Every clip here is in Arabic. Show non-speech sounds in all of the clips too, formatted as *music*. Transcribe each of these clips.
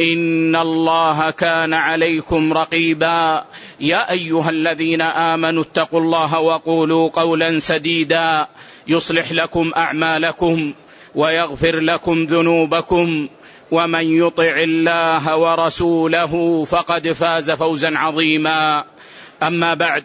إن الله كان عليكم رقيبا. يا أيها الذين آمنوا اتقوا الله وقولوا قولا سديدا. يصلح لكم أعمالكم ويغفر لكم ذنوبكم. ومن يطع الله ورسوله فقد فاز فوزا عظيما. أما بعد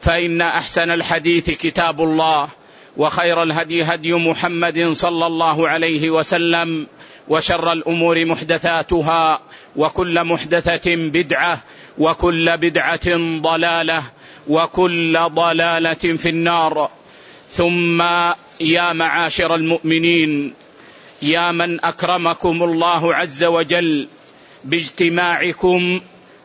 فإن أحسن الحديث كتاب الله وخير الهدي هدي محمد صلى الله عليه وسلم وشر الأمور محدثاتها وكل محدثة بدعة وكل بدعة ضلالة وكل ضلالة في النار. ثم يا معاشر المؤمنين يا من أكرمكم الله عز وجل باجتماعكم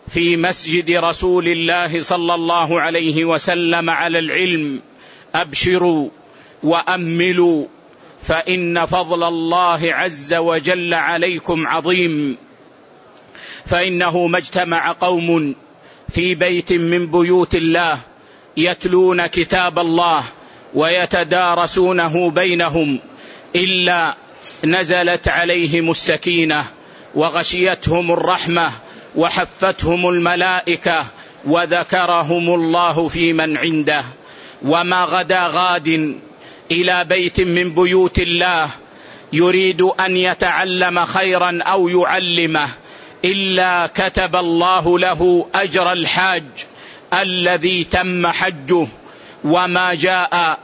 في مسجد رسول الله صلى الله عليه وسلم على العلم أبشروا وأملوا فإن فضل الله عز وجل عليكم عظيم. فإنه ما اجتمع قوم في بيت من بيوت الله يتلون كتاب الله ويتدارسونه بينهم إلا نزلت عليهم السكينة وغشيتهم الرحمة وحفتهم الملائكة وذكرهم الله في من عنده. وما غدا غاد إلى بيت من بيوت الله يريد أن يتعلم خيرا أو يعلمه إلا كتب الله له أجر الحاج الذي تم حجه وما جاء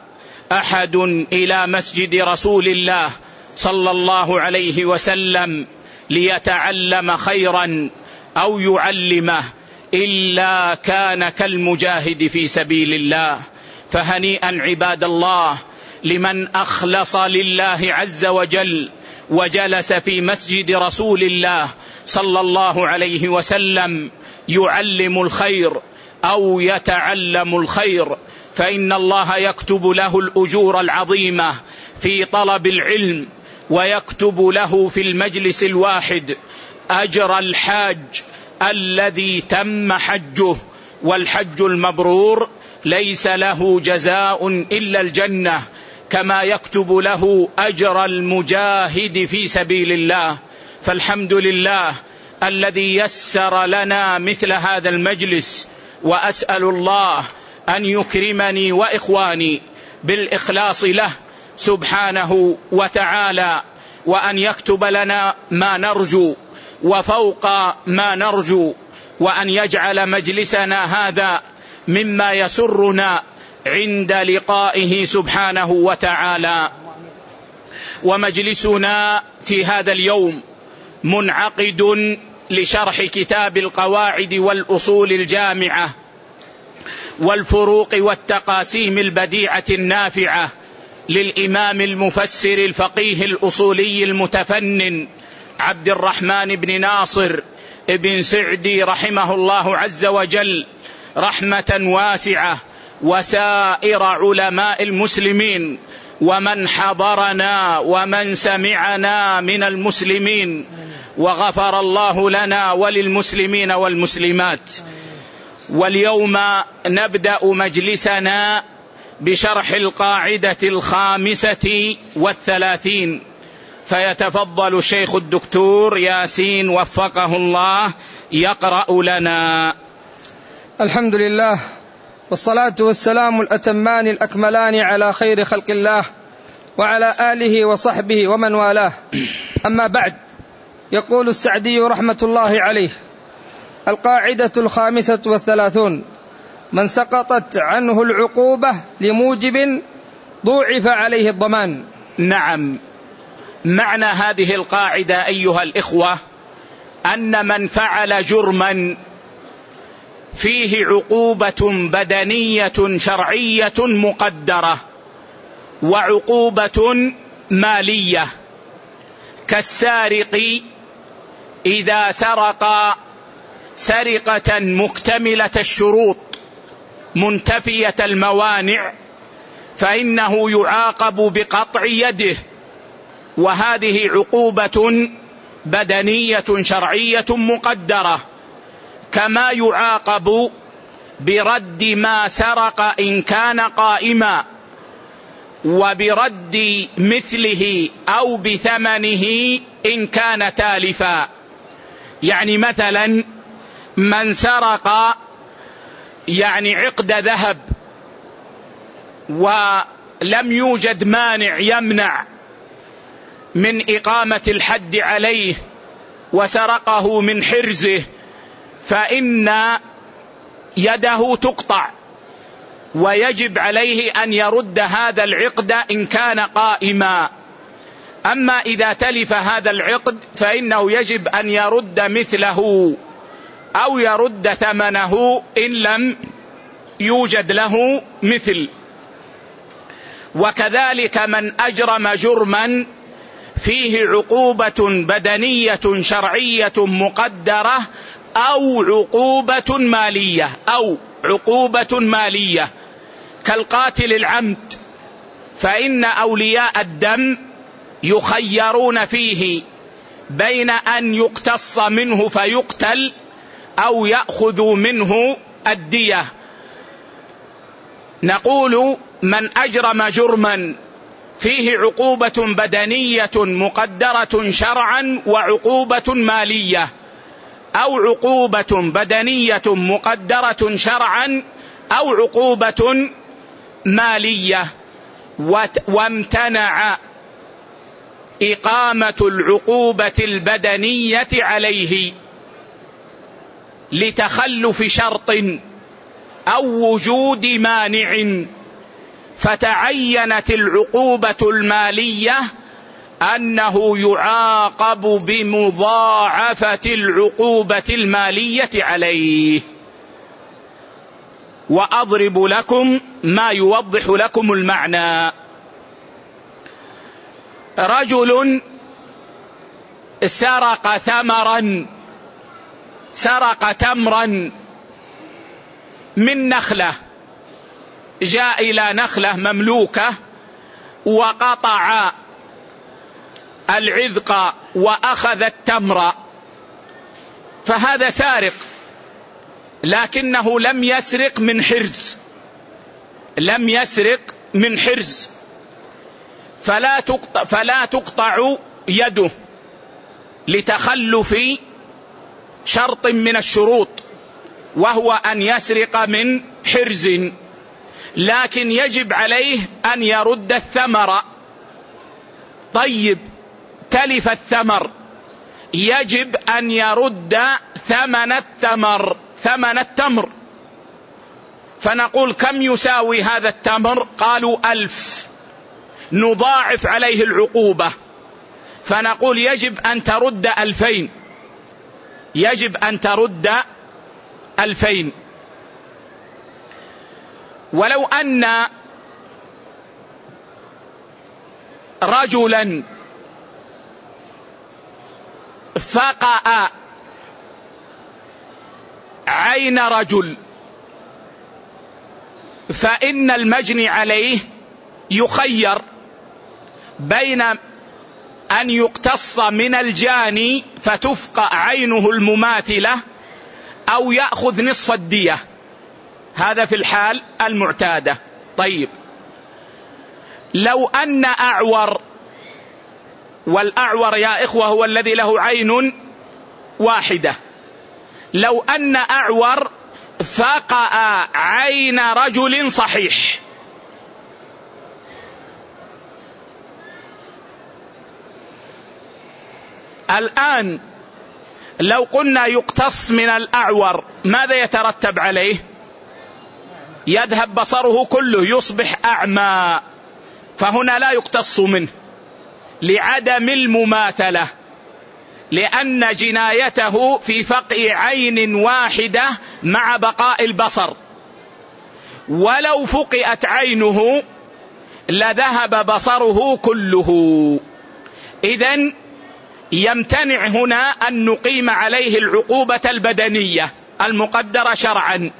أحد إلى مسجد رسول الله صلى الله عليه وسلم ليتعلم خيرا أو يعلمه إلا كان كالمجاهد في سبيل الله. فهنيئا عباد الله لمن أخلص لله عز وجل وجلس في مسجد رسول الله صلى الله عليه وسلم يعلم الخير أو يتعلم الخير فإن الله يكتب له الأجور العظيمة في طلب العلم ويكتب له في المجلس الواحد أجر الحاج الذي تم حجه والحج المبرور ليس له جزاء إلا الجنة كما يكتب له أجر المجاهد في سبيل الله. فالحمد لله الذي يسر لنا مثل هذا المجلس وأسأل الله أن يكرمني وإخواني بالإخلاص له سبحانه وتعالى وأن يكتب لنا ما نرجو وفوق ما نرجو وأن يجعل مجلسنا هذا مما يسرنا عند لقائه سبحانه وتعالى. ومجلسنا في هذا اليوم منعقد لشرح كتاب القواعد والأصول الجامعة والفروق والتقاسيم البديعة النافعة للإمام المفسر الفقيه الأصولي المتفنن عبد الرحمن بن ناصر بن سعدي رحمه الله عز وجل رحمة واسعة وسائر علماء المسلمين ومن حضرنا ومن سمعنا من المسلمين وغفر الله لنا وللمسلمين والمسلمات. واليوم نبدأ مجلسنا بشرح القاعدة الخامسة والثلاثين. فيتفضل الشيخ الدكتور ياسين وفقه الله يقرأ لنا. الحمد لله. والصلاة والسلام الأتمان الأكملان على خير خلق الله وعلى آله وصحبه ومن والاه. أما بعد يقول السعدي رحمة الله عليه القاعدة الخامسة والثلاثون من سقطت عنه العقوبة لموجب ضوعف عليه الضمان. نعم. معنى هذه القاعدة أيها الإخوة أن من فعل جرما فيه عقوبة بدنية شرعية مقدرة وعقوبة مالية. كالسارق إذا سرق سرقة مكتملة الشروط منتفية الموانع فإنه يعاقب بقطع يده. وهذه عقوبة بدنية شرعية مقدرة. كما يعاقب برد ما سرق إن كان قائما وبرد مثله أو بثمنه إن كان تالفا. يعني مثلا من سرق يعني عقد ذهب ولم يوجد مانع يمنع من إقامة الحد عليه وسرقه من حرزه فإن يده تقطع ويجب عليه أن يرد هذا العقد إن كان قائما. أما إذا تلف هذا العقد فإنه يجب أن يرد مثله أو يرد ثمنه إن لم يوجد له مثل. وكذلك من أجرم جرما فيه عقوبة بدنية شرعية مقدرة أو عقوبة مالية أو عقوبة مالية. كالقاتل العمد فإن أولياء الدم يخيرون فيه بين أن يقتص منه فيقتل أو يأخذ منه الدية. نقول من أجرم جرما فيه عقوبة بدنية مقدرة شرعا وعقوبة مالية. أو عقوبة بدنية مقدرة شرعا أو عقوبة مالية وامتنع إقامة العقوبة البدنية عليه لتخلف شرط أو وجود مانع فتعينت العقوبة المالية أنه يعاقب بمضاعفة العقوبة المالية عليه. وأضرب لكم ما يوضح لكم المعنى. رجل سرق ثمرا سرق تمرا من نخلة جاء إلى نخلة مملوكة وقطع العذق وأخذ التمر. فهذا سارق لكنه لم يسرق من حرز. لم يسرق من حرز. فلا تقطع, فلا تقطع يده لتخلف شرط من الشروط وهو أن يسرق من حرز. لكن يجب عليه أن يرد الثمر. طيب تلف الثمر يجب أن يرد ثمن التمر ثمن التمر. فنقول كم يساوي هذا التمر؟ قالوا ألف. نضاعف عليه العقوبة. فنقول يجب أن ترد ألفين. يجب أن ترد ألفين. ولو أن رجلا فقأ عين رجل. فإن المجني عليه يخير بين أن يقتص من الجاني فتفقأ عينه المماثلة أو يأخذ نصف الدية. هذا في الحال المعتادة. طيب. لو أن أعور والأعور يا إخوة هو الذي له عين واحدة. لو أن أعور فقأ عين رجل صحيح. الآن لو قلنا يقتص من الأعور ماذا يترتب عليه؟ يذهب بصره كله يصبح أعمى. فهنا لا يقتص منه. لعدم المماثلة لأن جنايته في فقع عين واحدة مع بقاء البصر. ولو فقئت عينه لذهب بصره كله. إذا يمتنع هنا أن نقيم عليه العقوبة البدنية المقدرة شرعا.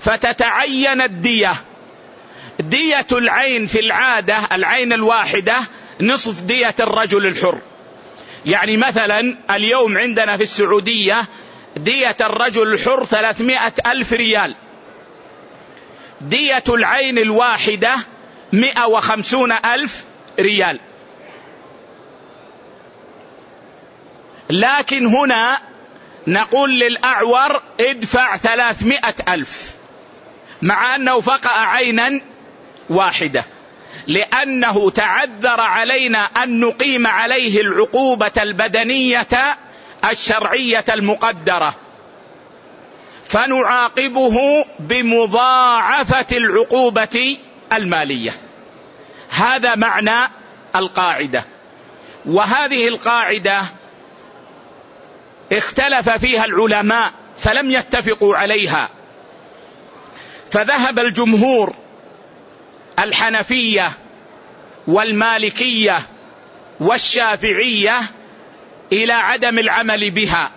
فتتعين الدية. دية العين في العادة العين الواحدة نصف دية الرجل الحر. يعني مثلا اليوم عندنا في السعودية دية الرجل الحر ثلاثمائة ألف ريال. دية العين الواحدة مئة وخمسون ألف ريال. لكن هنا نقول للأعور ادفع ثلاثمائة ألف مع أنه فقأ عينا واحدة. لأنه تعذر علينا أن نقيم عليه العقوبة البدنية الشرعية المقدرة. فنعاقبه بمضاعفة العقوبة المالية. هذا معنى القاعدة. وهذه القاعدة اختلف فيها العلماء فلم يتفقوا عليها. فذهب الجمهور الحنفية والمالكية والشافعية إلى عدم العمل بها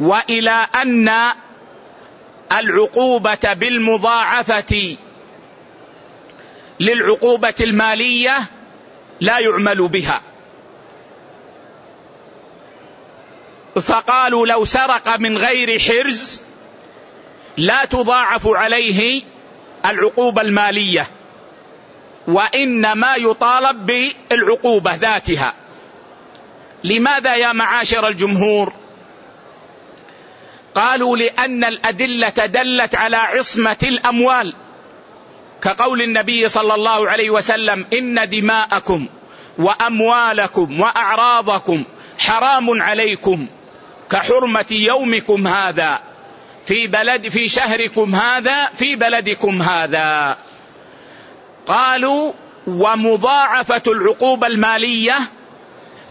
وإلى أن العقوبة بالمضاعفة للعقوبة المالية لا يعمل بها. فقالوا لو سرق من غير حرز لا تضاعف عليه العقوبة المالية وإنما يطالب بالعقوبة ذاتها. لماذا يا معاشر الجمهور؟ قالوا لأن الأدلة دلت على عصمة الأموال كقول النبي صلى الله عليه وسلم إن دماءكم وأموالكم وأعراضكم حرام عليكم كحرمة يومكم هذا. في بلد في شهركم هذا في بلدكم هذا. قالوا ومضاعفة العقوبة المالية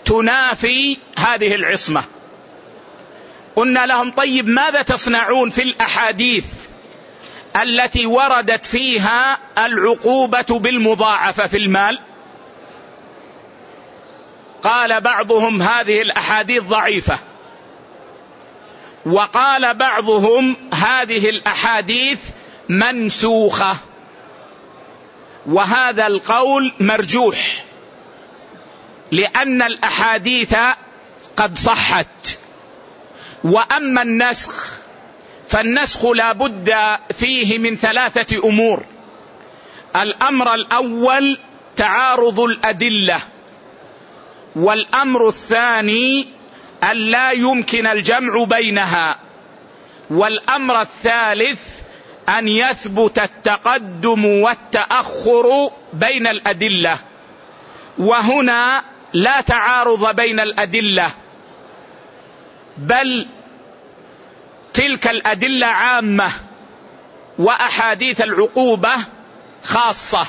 تنافي هذه العصمة. قلنا لهم طيب ماذا تصنعون في الأحاديث التي وردت فيها العقوبة بالمضاعفة في المال؟ قال بعضهم هذه الأحاديث ضعيفة. وقال بعضهم هذه الأحاديث منسوخة. وهذا القول مرجوح لأن الأحاديث قد صحت. وأما النسخ فالنسخ لا بد فيه من ثلاثة أمور. الأمر الأول تعارض الأدلة والأمر الثاني أن لا يمكن الجمع بينها. والأمر الثالث أن يثبت التقدم والتأخر بين الأدلة. وهنا لا تعارض بين الأدلة بل تلك الأدلة عامة وأحاديث العقوبة خاصة.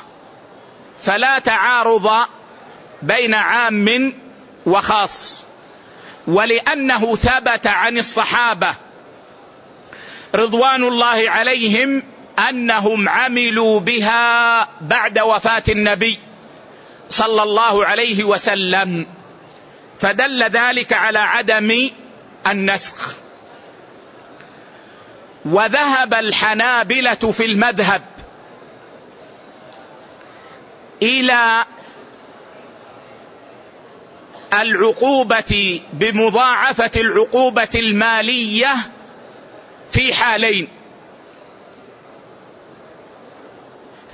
فلا تعارض بين عام وخاص. ولأنه ثبت عن الصحابة رضوان الله عليهم أنهم عملوا بها بعد وفاة النبي صلى الله عليه وسلم فدل ذلك على عدم النسخ. وذهب الحنابلة في المذهب إلى العقوبة بمضاعفة العقوبة المالية في حالين.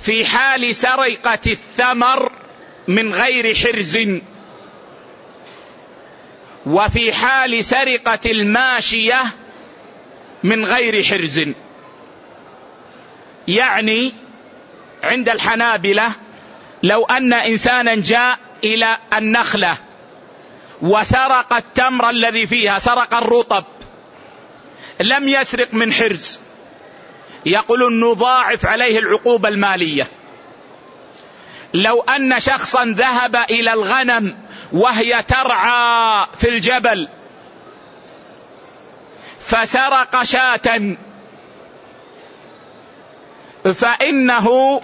في حال سرقة الثمر من غير حرز. وفي حال سرقة الماشية من غير حرز. يعني عند الحنابلة لو أن إنسانا جاء إلى النخلة وسرق التمر الذي فيها سرق الرطب. لم يسرق من حرز. يقول نضاعف عليه العقوبة المالية. لو أن شخصا ذهب إلى الغنم وهي ترعى في الجبل فسرق شاة. فإنه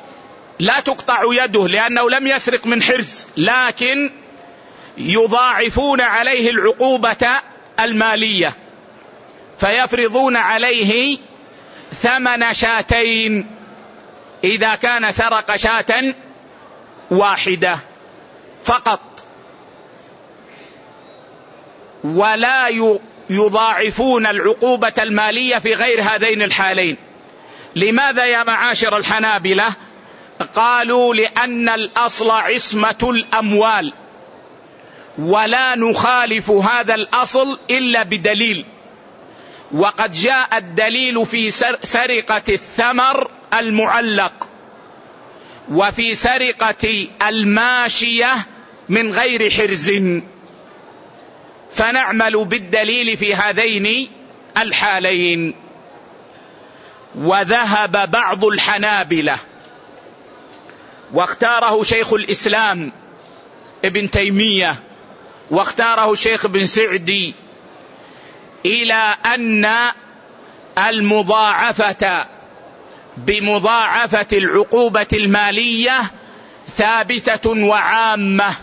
لا تقطع يده لأنه لم يسرق من حرز لكن يضاعفون عليه العقوبة المالية فيفرضون عليه ثمن شاتين إذا كان سرق شاة واحدة فقط. ولا يضاعفون العقوبة المالية في غير هذين الحالين. لماذا يا معاشر الحنابلة؟ قالوا لأن الأصل عصمة الأموال. ولا نخالف هذا الأصل إلا بدليل. وقد جاء الدليل في سرقة الثمر المعلق وفي سرقة الماشية من غير حرز. فنعمل بالدليل في هذين الحالين. وذهب بعض الحنابلة واختاره شيخ الإسلام ابن تيمية واختاره الشيخ ابن سعدي إلى أن المضاعفة بمضاعفة العقوبة المالية ثابتة وعامة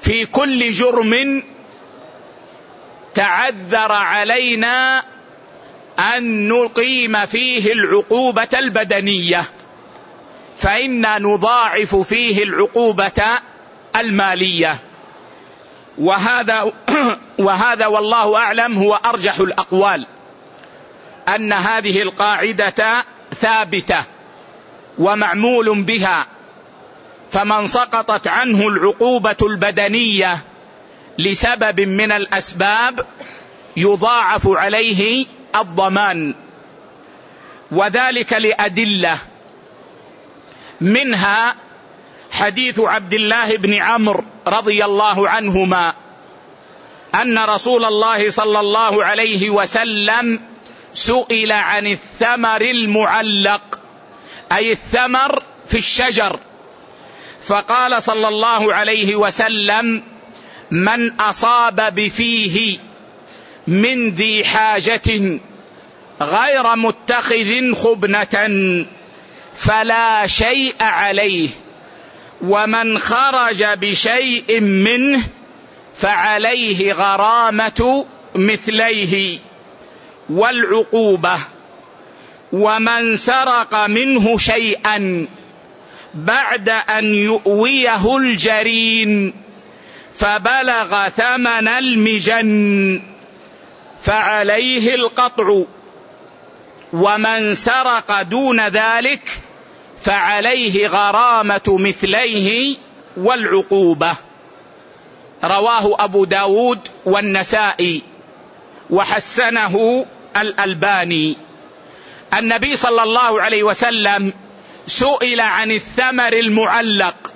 في كل جرم تعذر علينا أن نقيم فيه العقوبة البدنية فإنا نضاعف فيه العقوبة المالية. وهذا *clears throat* وهذا والله أعلم هو أرجح الأقوال أن هذه القاعدة ثابتة ومعمول بها فمن سقطت عنه العقوبة البدنية لسبب من الأسباب يضاعف عليه الضمان. وذلك لأدلة منها حديث عبد الله بن عمرو رضي الله عنهما أن رسول الله صلى الله عليه وسلم سئل عن الثمر المعلق أي الثمر في الشجر. فقال صلى الله عليه وسلم من أصاب بفيه من ذي حاجة غير متخذ خبنة فلا شيء عليه. ومن خرج بشيء منه فعليه غرامة مثليه والعقوبة. ومن سرق منه شيئا بعد أن يؤويه الجرين فبلغ ثمن المجن فعليه القطع. ومن سرق دون ذلك فعليه غرامة مثليه والعقوبة. رواه أبو داود والنسائي وحسنه الألباني. النبي صلى الله عليه وسلم سئل عن الثمر المعلق.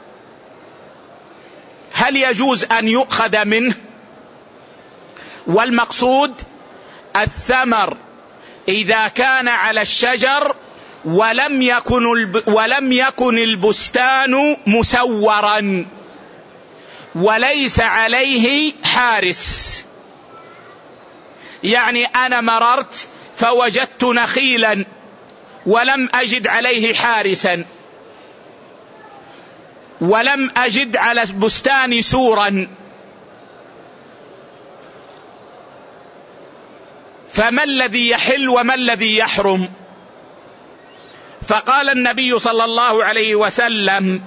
هل يجوز أن يؤخذ منه؟ والمقصود الثمر إذا كان على الشجر ولم يكن ولم يكن البستان مسورا. وليس عليه حارس. يعني أنا مررت فوجدت نخيلا ولم أجد عليه حارسا. ولم أجد على البستان سورا. فما الذي يحل وما الذي يحرم؟ فقال النبي صلى الله عليه وسلم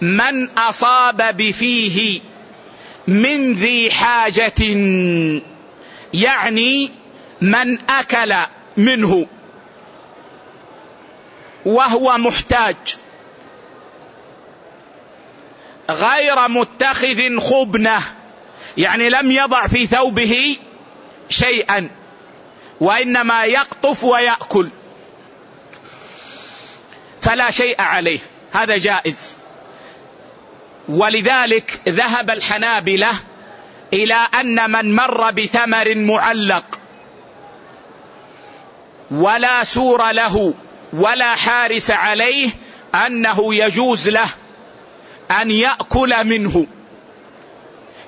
من أصاب بفيه من ذي حاجة يعني من أكل منه وهو محتاج غير متخذ خبنة يعني لم يضع في ثوبه شيئا وإنما يقطف ويأكل. فلا شيء عليه. هذا جائز. ولذلك ذهب الحنابلة إلى أن من مر بثمر معلق ولا سور له ولا حارس عليه أنه يجوز له أن يأكل منه.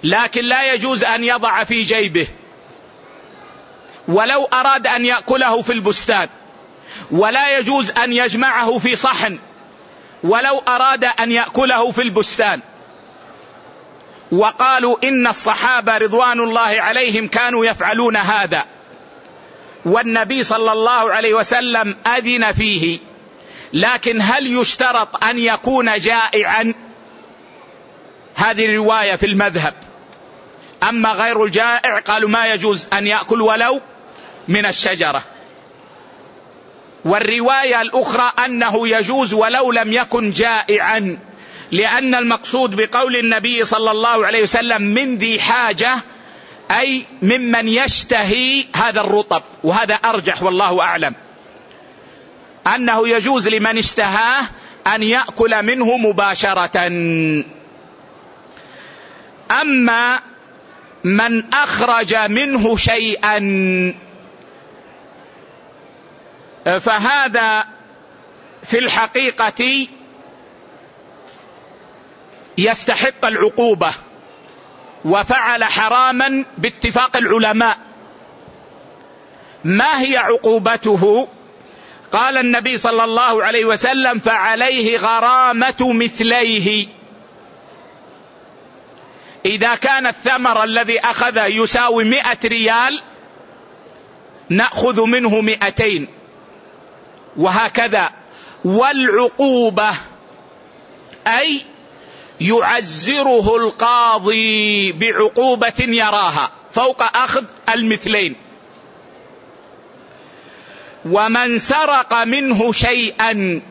لكن لا يجوز أن يضع في جيبه. ولو أراد أن يأكله في البستان. ولا يجوز أن يجمعه في صحن ولو أراد أن يأكله في البستان. وقالوا إن الصحابة رضوان الله عليهم كانوا يفعلون هذا. والنبي صلى الله عليه وسلم أذن فيه لكن هل يشترط أن يكون جائعا؟ هذه روايه في المذهب. أما غير الجائع قالوا ما يجوز أن يأكل ولو من الشجرة. والرواية الأخرى أنه يجوز ولو لم يكن جائعا لأن المقصود بقول النبي صلى الله عليه وسلم من ذي حاجة أي ممن يشتهي هذا الرطب وهذا أرجح والله أعلم. أنه يجوز لمن اشتهاه أن يأكل منه مباشرة. أما من أخرج منه شيئا فهذا في الحقيقة يستحق العقوبة وفعل حراما باتفاق العلماء. ما هي عقوبته؟ قال النبي صلى الله عليه وسلم فعليه غرامة مثليه. إذا كان الثمر الذي أخذ يساوي مئة ريال نأخذ منه مئتين. وهكذا. والعقوبة أي يعزره القاضي بعقوبة يراها فوق أخذ المثلين. ومن سرق منه شيئا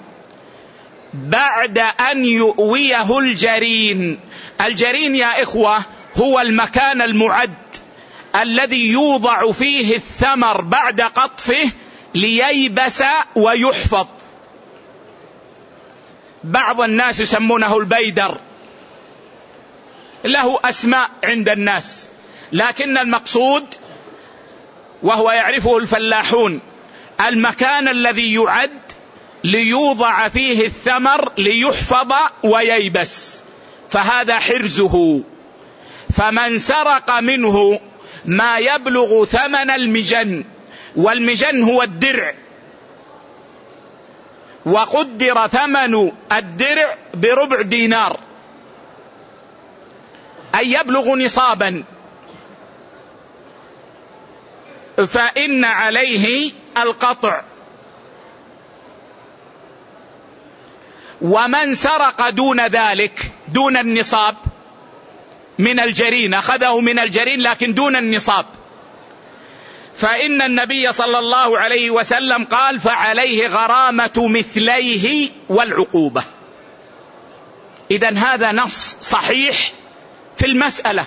بعد أن يؤويه الجرين. الجرين يا إخوة هو المكان المعد الذي يوضع فيه الثمر بعد قطفه لييبس ويحفظ. بعض الناس يسمونه البيدر. له أسماء عند الناس لكن المقصود وهو يعرفه الفلاحون المكان الذي يعد ليوضع فيه الثمر ليحفظ وييبس. فهذا حرزه. فمن سرق منه ما يبلغ ثمن المجن. والمجن هو الدرع. وقدر ثمن الدرع بربع دينار. أي يبلغ نصابا. فإن عليه القطع. ومن سرق دون ذلك دون النصاب من الجرين أخذه من الجرين لكن دون النصاب. فإن النبي صلى الله عليه وسلم قال فعليه غرامة مثليه والعقوبة. إذا هذا نص صحيح في المسألة.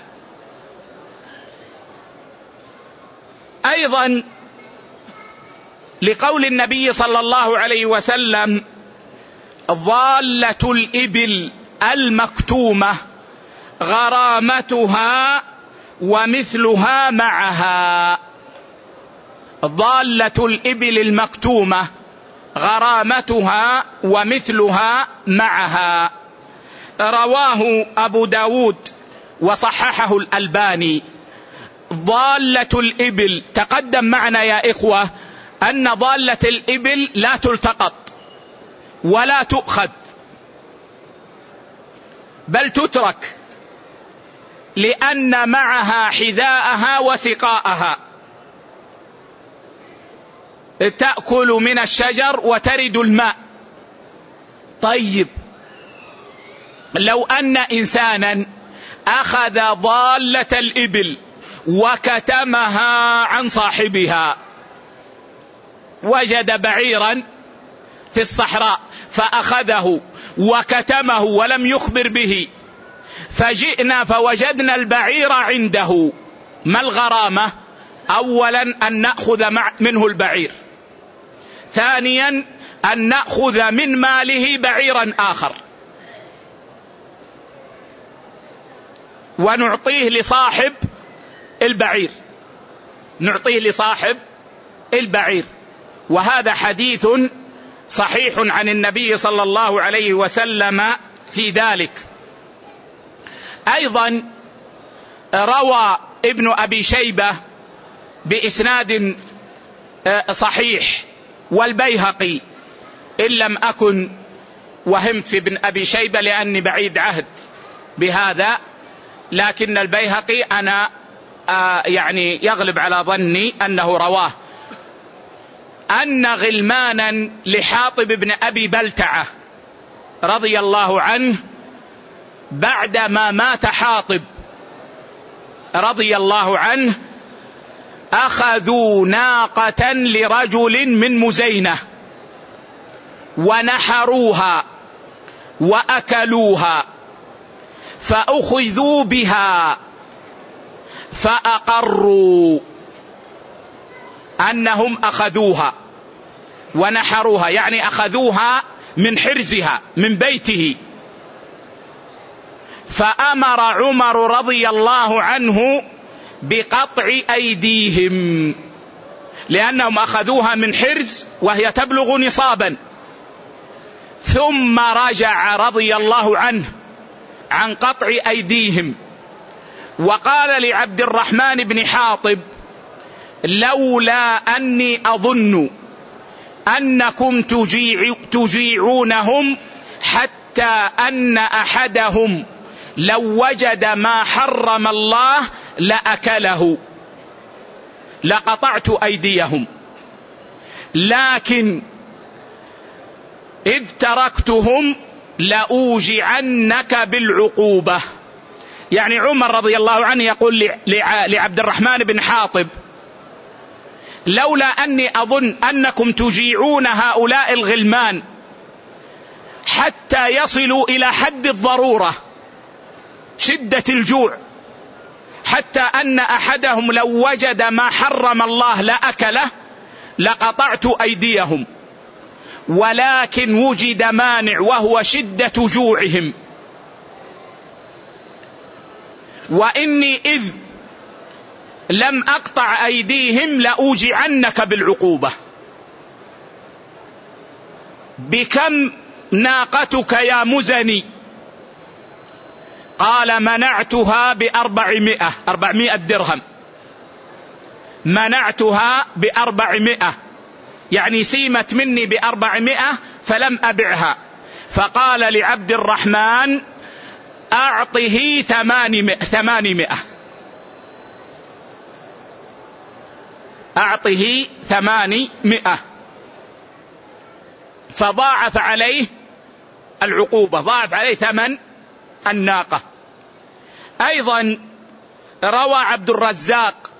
أيضا لقول النبي صلى الله عليه وسلم ضالة الإبل المكتومة غرامتها ومثلها معها. ضالة الإبل المكتومة غرامتها ومثلها معها. رواه أبو داود وصححه الألباني. ضالة الإبل تقدم معنا يا إخوة أن ضالة الإبل لا تلتقط ولا تؤخذ بل تترك لأن معها حذاءها وسقاءها. تأكل من الشجر وترد الماء. طيب. لو أن إنسانا أخذ ضالة الإبل وكتمها عن صاحبها وجد بعيرا في الصحراء فأخذه وكتمه ولم يخبر به فجئنا فوجدنا البعير عنده. ما الغرامة؟ أولا أن نأخذ منه البعير. ثانيا أن نأخذ من ماله بعيرا آخر. ونعطيه لصاحب البعير. نعطيه لصاحب البعير. وهذا حديث صحيح عن النبي صلى الله عليه وسلم في ذلك. أيضا روى ابن أبي شيبة بإسناد آه، صحيح. والبيهقي إن لم أكن وهمت في ابن أبي شيبة لأني بعيد عهد بهذا لكن البيهقي أنا آه، يعني يغلب على ظني أنه رواه. أن غلمانا لحاطب بن أبي بلتعة رضي الله عنه بعدما مات حاطب رضي الله عنه أخذوا ناقة لرجل من مزينة ونحروها وأكلوها فأخذوا بها فأقروا أنهم أخذوها ونحروها يعني أخذوها من حرزها من بيته. فأمر عمر رضي الله عنه بقطع أيديهم لأنهم أخذوها من حرز وهي تبلغ نصابا. ثم رجع رضي الله عنه عن قطع أيديهم. وقال لعبد الرحمن بن حاطب لولا أني أظن أنكم تجيع تجيعونهم حتى أن أحدهم لو وجد ما حرم الله لأكله. لقطعت أيديهم. لكن إذ تركتهم لأوجعنك بالعقوبة. يعني عمر رضي الله عنه يقول لعبد الرحمن بن حاطب لولا أني أظن أنكم تجيعون هؤلاء الغلمان حتى يصلوا إلى حد الضرورة شدة الجوع. حتى أن أحدهم لو وجد ما حرم الله لاكله لقطعت أيديهم. ولكن وجد مانع وهو شدة جوعهم. وإني إذ لم أقطع أيديهم لأوجعنك بالعقوبة. بكم ناقتك يا مزني؟ قال منعتها بأربعمائة أربعمائة درهم. منعتها بأربعمائة. يعني سيمت مني بأربعمائة فلم أبعها. فقال لعبد الرحمن أعطه ثمانمائة, ثمانمائة. أعطه ثمانمائة. فضاعف عليه العقوبة ضاعف عليه ثمن الناقة. أيضا روى عبد الرزاق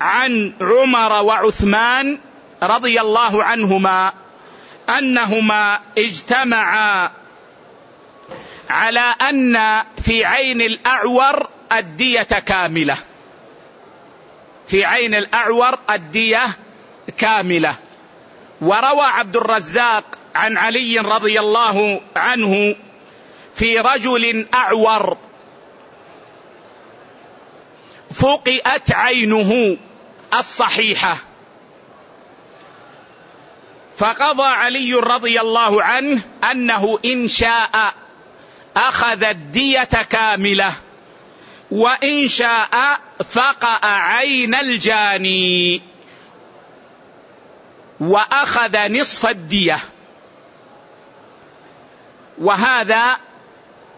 عن عمر وعثمان رضي الله عنهما أنهما اجتمعا على أن في عين الأعور الدية كاملة. في عين الأعور الدية كاملة. وروى عبد الرزاق عن علي رضي الله عنه في رجل أعور. فقئت عينه الصحيحة. فقضى علي رضي الله عنه أنه إن شاء أخذ الدية كاملة وإن شاء فقأ عين الجاني وأخذ نصف الدية. وهذا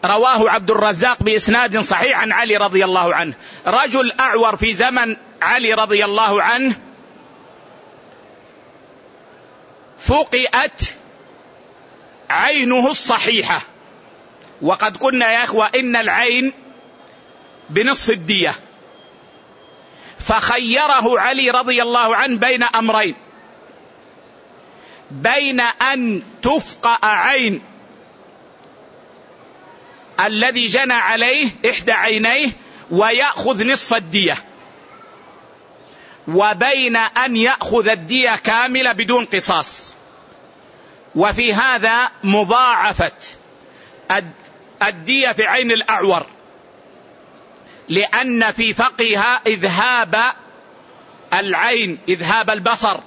رواه عبد الرزاق بإسناد صحيح عن علي رضي الله عنه. رجل أعور في زمن علي رضي الله عنه فقئت عينه الصحيحة. وقد قلنا يا إخوة إن العين بنصف الدية. فخيره علي رضي الله عنه بين أمرين. بين أن تفقأ عين الذي جنى عليه إحدى عينيه ويأخذ نصف الدية. وبين أن يأخذ الدية كاملة بدون قصاص. وفي هذا مضاعفة الدية في عين الأعور. لأن في فقها إذهاب العين إذهاب البصر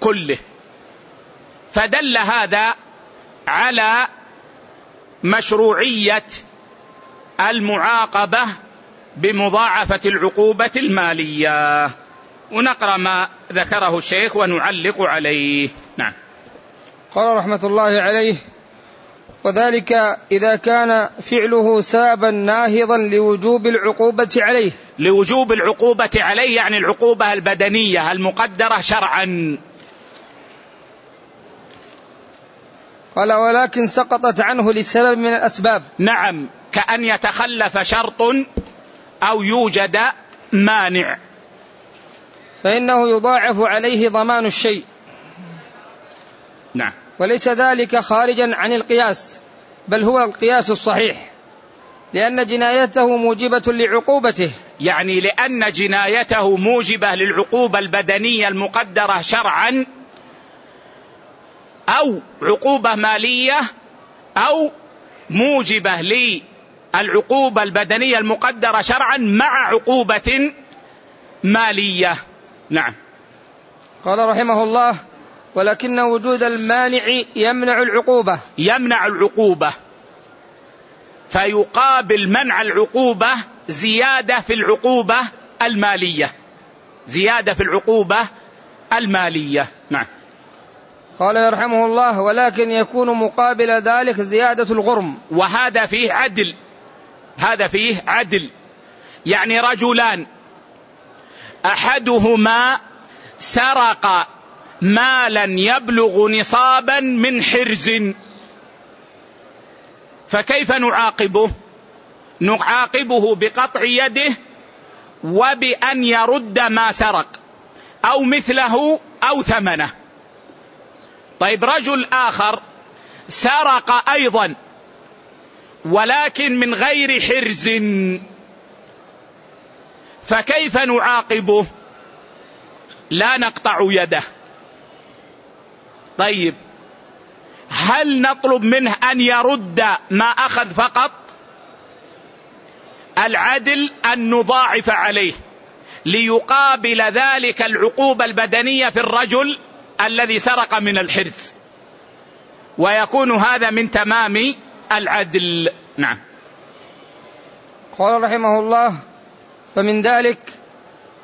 كله. فدل هذا على مشروعية المعاقبة بمضاعفة العقوبة المالية. ونقرأ ما ذكره الشيخ ونعلق عليه. نعم. قال رحمة الله عليه وذلك إذا كان فعله سابا ناهضا لوجوب العقوبة عليه. لوجوب العقوبة عليه يعني العقوبة البدنية المقدرة شرعا. قال ولكن سقطت عنه لسبب من الأسباب. نعم كأن يتخلف شرط أو يوجد مانع. فإنه يضاعف عليه ضمان الشيء. نعم. وليس ذلك خارجا عن القياس بل هو القياس الصحيح لأن جنايته موجبة لعقوبته. يعني لأن جنايته موجبة للعقوبة البدنية المقدرة شرعا أو عقوبة مالية أو موجبة للعقوبة البدنية المقدرة شرعا مع عقوبة مالية. نعم. قال رحمه الله ولكن وجود المانع يمنع العقوبة. يمنع العقوبة. فيقابل منع العقوبة زيادة في العقوبة المالية. زيادة في العقوبة المالية. نعم. قال يرحمه الله ولكن يكون مقابل ذلك زيادة الغرم. وهذا فيه عدل. هذا فيه عدل. يعني رجلان. أحدهما سرق مالا يبلغ نصابا من حرز. فكيف نعاقبه؟ نعاقبه بقطع يده وبأن يرد ما سرق أو مثله أو ثمنه. طيب رجل آخر سرق أيضا ولكن من غير حرز. فكيف نعاقبه؟ لا نقطع يده. طيب هل نطلب منه أن يرد ما أخذ فقط؟ العدل أن نضاعف عليه ليقابل ذلك العقوبة البدنية في الرجل الذي سرق من الحرز. ويكون هذا من تمام العدل. نعم. قال رحمه الله فمن ذلك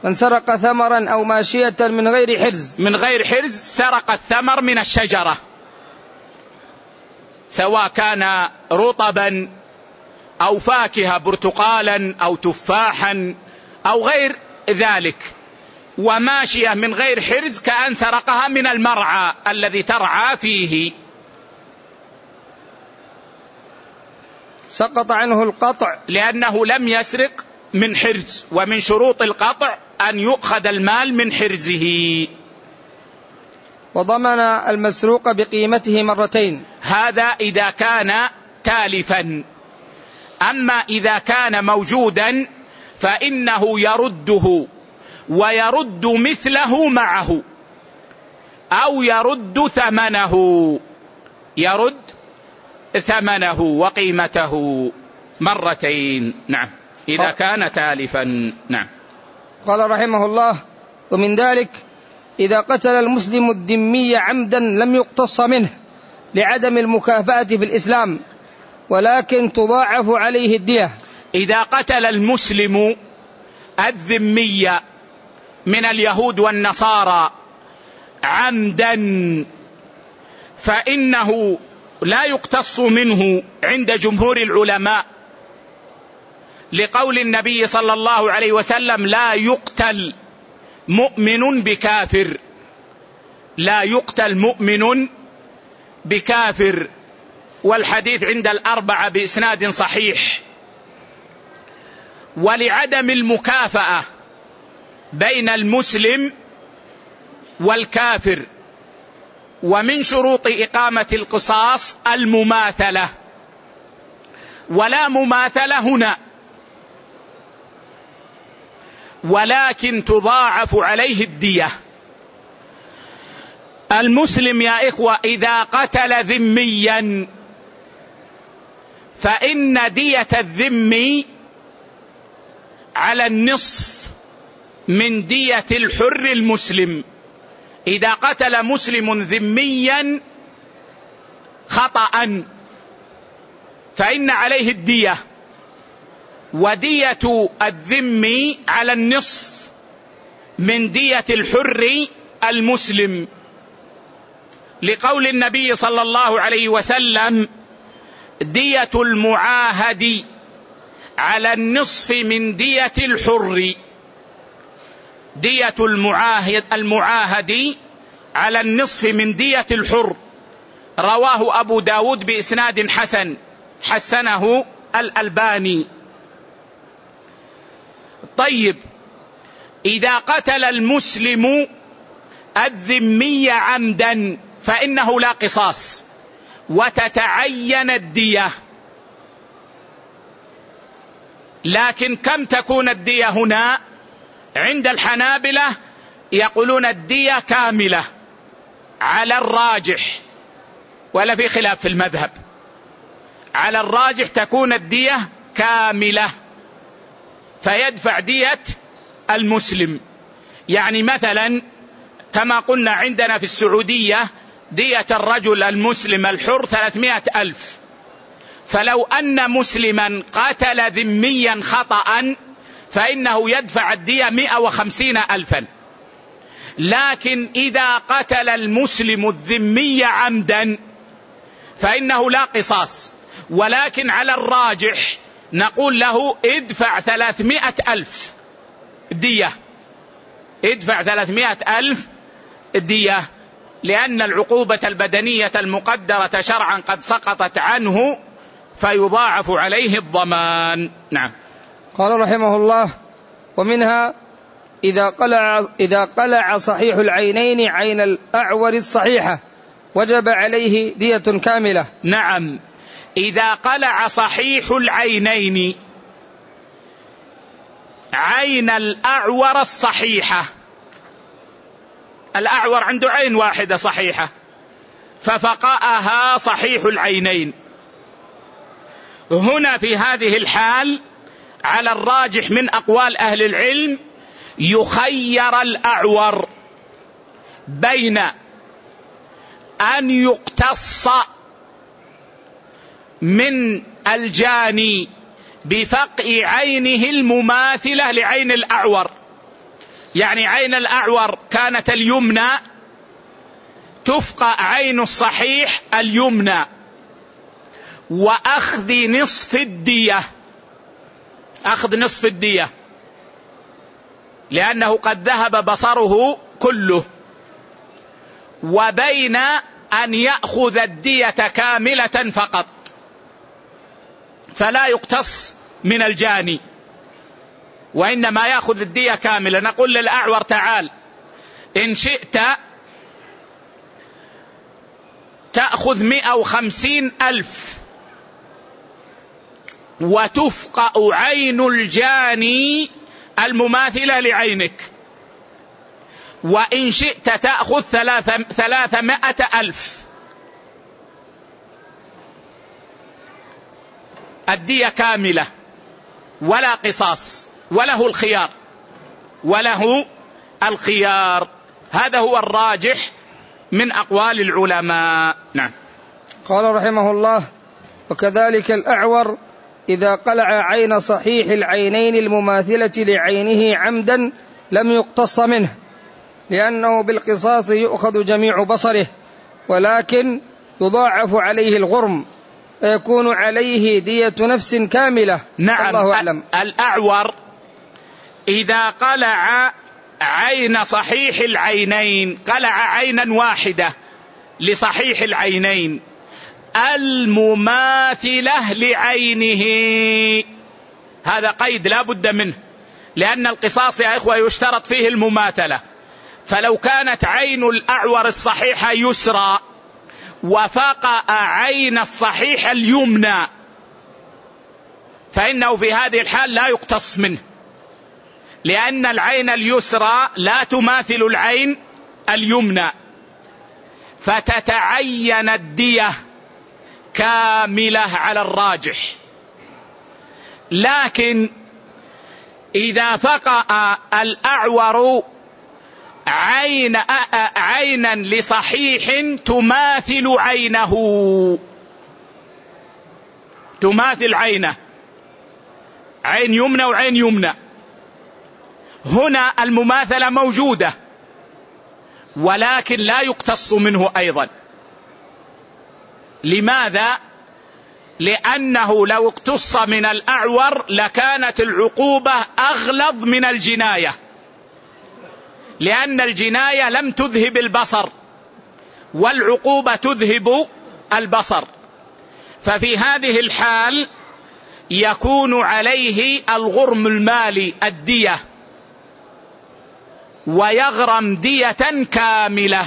من سرق ثمرا أو ماشية من غير حرز. من غير حرز سرق الثمر من الشجرة. سواء كان رطبا أو فاكهة برتقالا أو تفاحا أو غير ذلك. وماشية من غير حرز كأن سرقها من المرعى الذي ترعى فيه. سقط عنه القطع. لأنه لم يسرق من حرز ومن شروط القطع أن يؤخذ المال من حرزه. وضمن المسروق بقيمته مرتين. هذا إذا كان تالفا. أما إذا كان موجودا فإنه يرده. ويرد مثله معه. أو يرد ثمنه. يرد ثمنه وقيمته مرتين. نعم. إذا كان تالفا. نعم. قال رحمه الله ومن ذلك إذا قتل المسلم الذمي عمدا لم يقتص منه لعدم المكافأة في الإسلام ولكن تضاعف عليه الدية. إذا قتل المسلم الذمي من اليهود والنصارى عمدا فإنه لا يقتص منه عند جمهور العلماء لقول النبي صلى الله عليه وسلم لا يقتل مؤمن بكافر. لا يقتل مؤمن بكافر والحديث عند الأربعة بإسناد صحيح. ولعدم المكافأة بين المسلم والكافر ومن شروط إقامة القصاص المماثلة. ولا مماثلة هنا. ولكن تضاعف عليه الدية. المسلم يا إخوة إذا قتل ذميا فإن دية الذمي على النصف من دية الحر المسلم. إذا قتل مسلم ذميا خطأ. فإن عليه الدية. ودية الذم على النصف من دية الحر المسلم. لقول النبي صلى الله عليه وسلم دية المعاهد على النصف من دية الحر. دية المعاهد المعاهد على النصف من دية الحر. رواه أبو داود بإسناد حسن. حسنه الألباني. طيب إذا قتل المسلم الذمي عمدا فإنه لا قصاص. وتتعين الدية. لكن كم تكون الدية هنا؟ عند الحنابلة يقولون الدية كاملة على الراجح ولا في خلاف في المذهب. على الراجح تكون الدية كاملة فيدفع دية المسلم. يعني مثلا كما قلنا عندنا في السعودية دية الرجل المسلم الحر ثلاثمائة ألف. فلو أن مسلما قاتل ذميا خطأ فإنه يدفع الدية مئة وخمسين ألفا. لكن إذا قتل المسلم الذمي عمدا فإنه لا قصاص. ولكن على الراجح نقول له ادفع ثلاثمائة ألف دية. ادفع ثلاثمائة ألف دية لأن العقوبة البدنية المقدرة شرعا قد سقطت عنه فيضاعف عليه الضمان. نعم. قال رحمه الله ومنها إذا قلع إذا قلع صحيح العينين عين الأعور الصحيحة وجب عليه دية كاملة. نعم. إذا قلع صحيح العينين عين الأعور الصحيحة. الأعور عنده عين واحدة صحيحة ففقأها صحيح العينين. هنا في هذه الحال على الراجح من أقوال أهل العلم يخير الأعور بين أن يقتص من الجاني بفقع عينه المماثلة لعين الأعور. يعني عين الأعور كانت اليمنى تفقع عين الصحيح اليمنى وأخذ نصف الدية. أخذ نصف الدية. لأنه قد ذهب بصره كله. وبين أن يأخذ الدية كاملة فقط. فلا يقتص من الجاني. وإنما يأخذ الدية كاملة. نقول للأعور تعال. إن شئت تأخذ مئة وخمسين ألف. وتفقأ عين الجاني المماثلة لعينك. وإن شئت تأخذ ثلاثمائة ألف. الدية كاملة ولا قصاص وله الخيار وله الخيار. هذا هو الراجح من أقوال العلماء. نعم. قال رحمه الله وكذلك الأعور إذا قلع عين صحيح العينين المماثلة لعينه عمدا لم يقتص منه لأنه بالقصاص يؤخذ جميع بصره ولكن يضاعف عليه الغرم فيكون عليه دية نفس كاملة. نعم. الله أعلم. الأعور إذا قلع عين صحيح العينين قلع عينا واحدة لصحيح العينين المماثلة لعينه. هذا قيد لا بد منه لأن القصاص يا إخوة يشترط فيه المماثلة. فلو كانت عين الأعور الصحيحة يسرى وفقأ عين الصحيح اليمنى فإنه في هذه الحال لا يقتص منه. لأن العين اليسرى لا تماثل العين اليمنى. فتتعين الدية. كاملة على الراجح. لكن إذا فقأ الأعور عين عينا لصحيح تماثل عينه. تماثل عينه. عين يمنى وعين يمنى. هنا المماثلة موجودة ولكن لا يقتص منه أيضا. لماذا؟ لأنه لو اقتص من الأعور لكانت العقوبة أغلظ من الجناية. لأن الجناية لم تذهب البصر والعقوبة تذهب البصر. ففي هذه الحال يكون عليه الغرم المالي الدية ويغرم دية كاملة.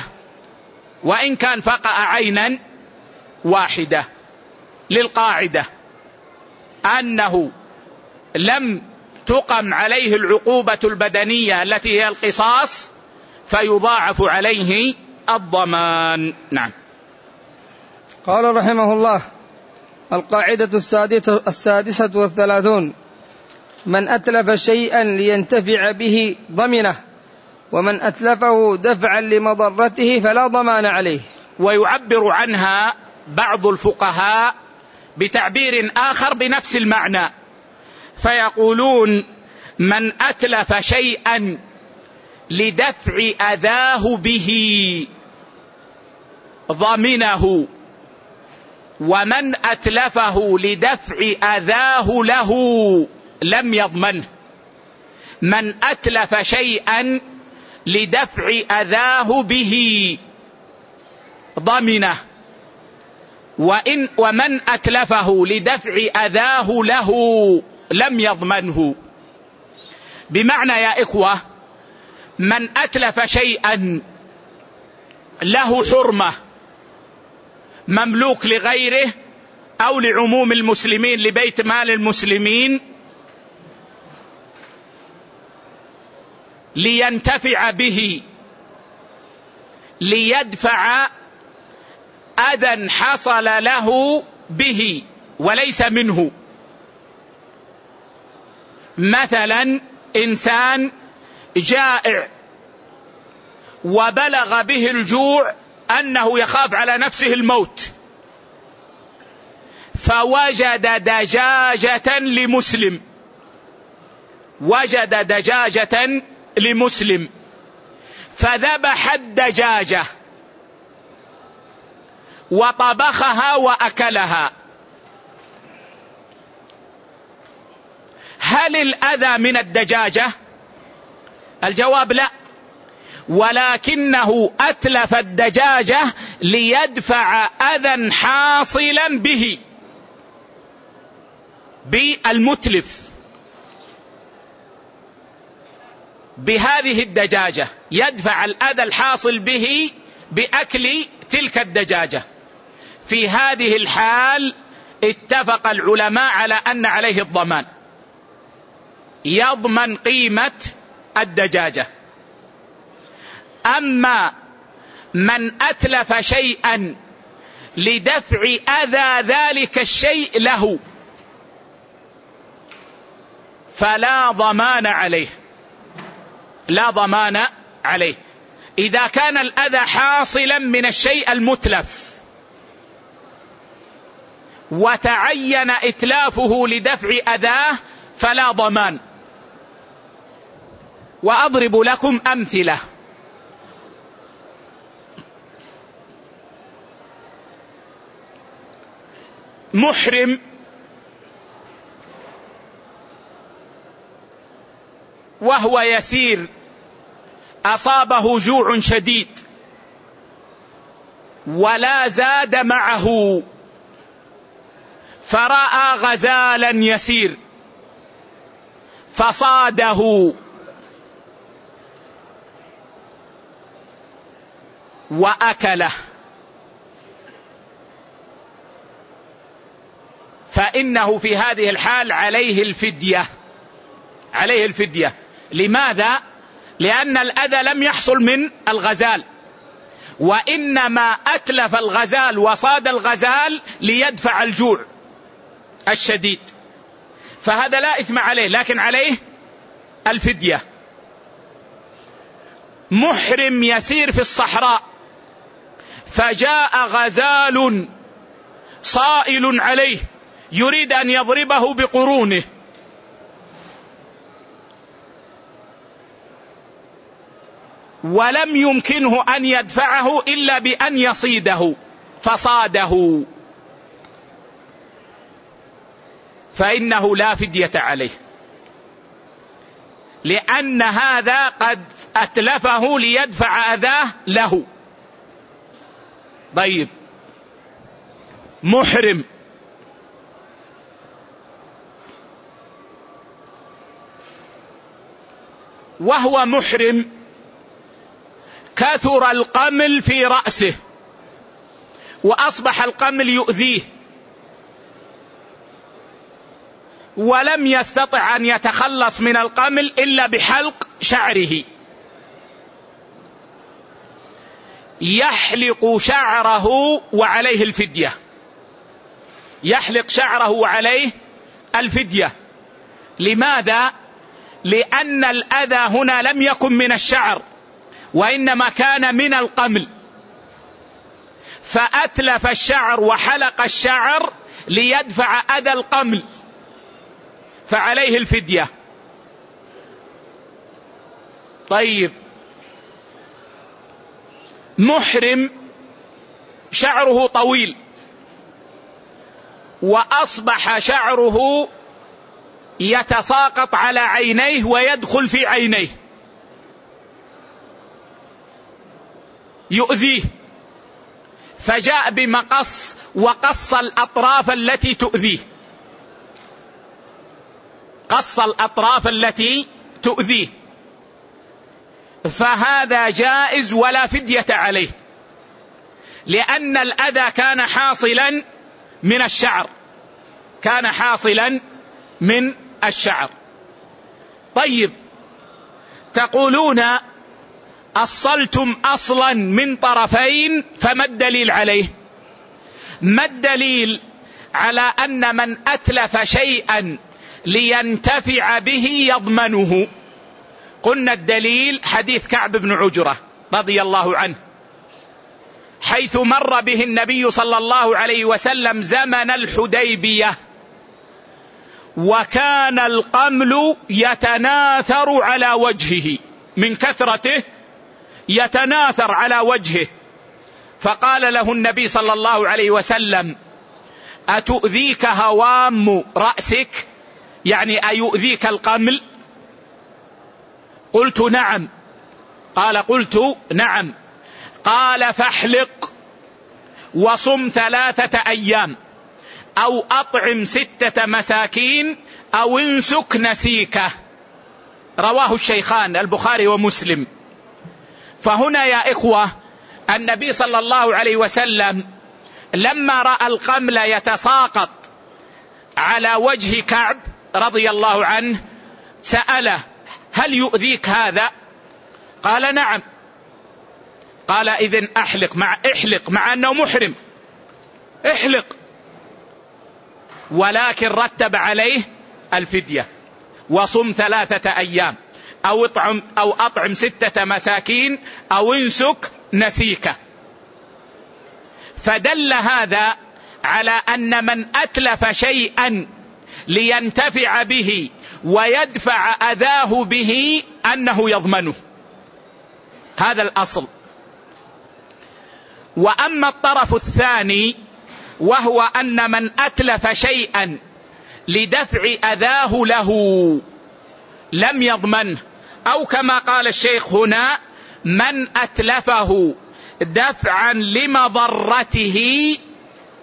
وإن كان فقأ عينا واحدة للقاعدة أنه لم تقم عليه العقوبة البدنية التي هي القصاص فيضاعف عليه الضمان. نعم. قال رحمه الله القاعدة السادسة, السادسة والثلاثون من أتلف شيئا لينتفع به ضمنه ومن أتلفه دفعا لمضرته فلا ضمان عليه. ويعبر عنها بعض الفقهاء بتعبير آخر بنفس المعنى فيقولون من أتلف شيئا لدفع أذاه به ضمنه ومن أتلفه لدفع أذاه له لم يضمنه. من أتلف شيئا لدفع أذاه به ضمنه. وإن ومن أتلفه لدفع أذاه له لم يضمنه. بمعنى يا إخوة من أتلف شيئا له حرمة مملوك لغيره أو لعموم المسلمين لبيت مال المسلمين لينتفع به ليدفع أذى حصل له به وليس منه. مثلا إنسان جائع وبلغ به الجوع أنه يخاف على نفسه الموت. فوجد دجاجة لمسلم. وجد دجاجة لمسلم. فذبح الدجاجة. وطبخها وأكلها. هل الأذى من الدجاجة؟ الجواب لا. ولكنه أتلف الدجاجة ليدفع أذى حاصلا به. بالمتلف. بهذه الدجاجة يدفع الأذى الحاصل به بأكل تلك الدجاجة. في هذه الحال اتفق العلماء على أن عليه الضمان. يضمن قيمة الدجاجة. أما من أتلف شيئا لدفع أذى ذلك الشيء له فلا ضمان عليه. لا ضمان عليه. إذا كان الأذى حاصلا من الشيء المتلف وتعين إتلافه لدفع أذاه فلا ضمان. وأضرب لكم أمثلة. محرم وهو يسير أصابه جوع شديد ولا زاد معه فراى غزالا يسير. فصاده. وأكله. فإنه في هذه الحال عليه الفدية. عليه الفدية. لماذا؟ لأن الأذى لم يحصل من الغزال. وإنما أتلف الغزال وصاد الغزال ليدفع الجوع. الشديد. فهذا لا إثم عليه لكن عليه الفدية. محرم يسير في الصحراء فجاء غزال صائل عليه يريد أن يضربه بقرونه. ولم يمكنه أن يدفعه إلا بأن يصيده فصاده. فإنه لا فدية عليه. لأن هذا قد أتلفه ليدفع أذاه له. طيب. محرم. وهو محرم. كثر القمل في رأسه. وأصبح القمل يؤذيه. ولم يستطع أن يتخلص من القمل إلا بحلق شعره. يحلق شعره وعليه الفدية. يحلق شعره وعليه الفدية. لماذا؟ لأن الأذى هنا لم يكن من الشعر وإنما كان من القمل. فأتلف الشعر وحلق الشعر ليدفع أذى القمل. فعليه الفدية. طيب. محرم شعره طويل. وأصبح شعره يتساقط على عينيه ويدخل في عينيه. يؤذيه. فجاء بمقص وقص الأطراف التي تؤذيه. قص الأطراف التي تؤذيه. فهذا جائز ولا فدية عليه. لأن الأذى كان حاصلا من الشعر. كان حاصلا من الشعر. طيب تقولون أصلتم أصلا من طرفين فما الدليل عليه؟ ما الدليل على أن من أتلف شيئا لينتفع به يضمنه. قلنا الدليل حديث كعب بن عجرة رضي الله عنه. حيث مر به النبي صلى الله عليه وسلم زمن الحديبية. وكان القمل يتناثر على وجهه. من كثرته يتناثر على وجهه. فقال له النبي صلى الله عليه وسلم أتؤذيك هوام رأسك يعني أيؤذيك القمل قلت نعم. قال قلت نعم. قال فاحلق وصم ثلاثة أيام أو أطعم ستة مساكين أو انسك نسيكه. رواه الشيخان البخاري ومسلم. فهنا يا إخوة النبي صلى الله عليه وسلم لما رأى القمل يتساقط على وجه كعب رضي الله عنه سأله هل يؤذيك هذا؟ قال نعم. قال إذن أحلق مع احلق مع أنه محرم احلق. ولكن رتب عليه الفدية وصم ثلاثة أيام أو اطعم أو أطعم ستة مساكين أو انسك نسيكه فدل هذا على أن من أتلف شيئا لينتفع به ويدفع أذاه به أنه يضمنه. هذا الأصل. وأما الطرف الثاني وهو أن من أتلف شيئا لدفع أذاه له لم يضمنه أو كما قال الشيخ هنا من أتلفه دفعا لمضرته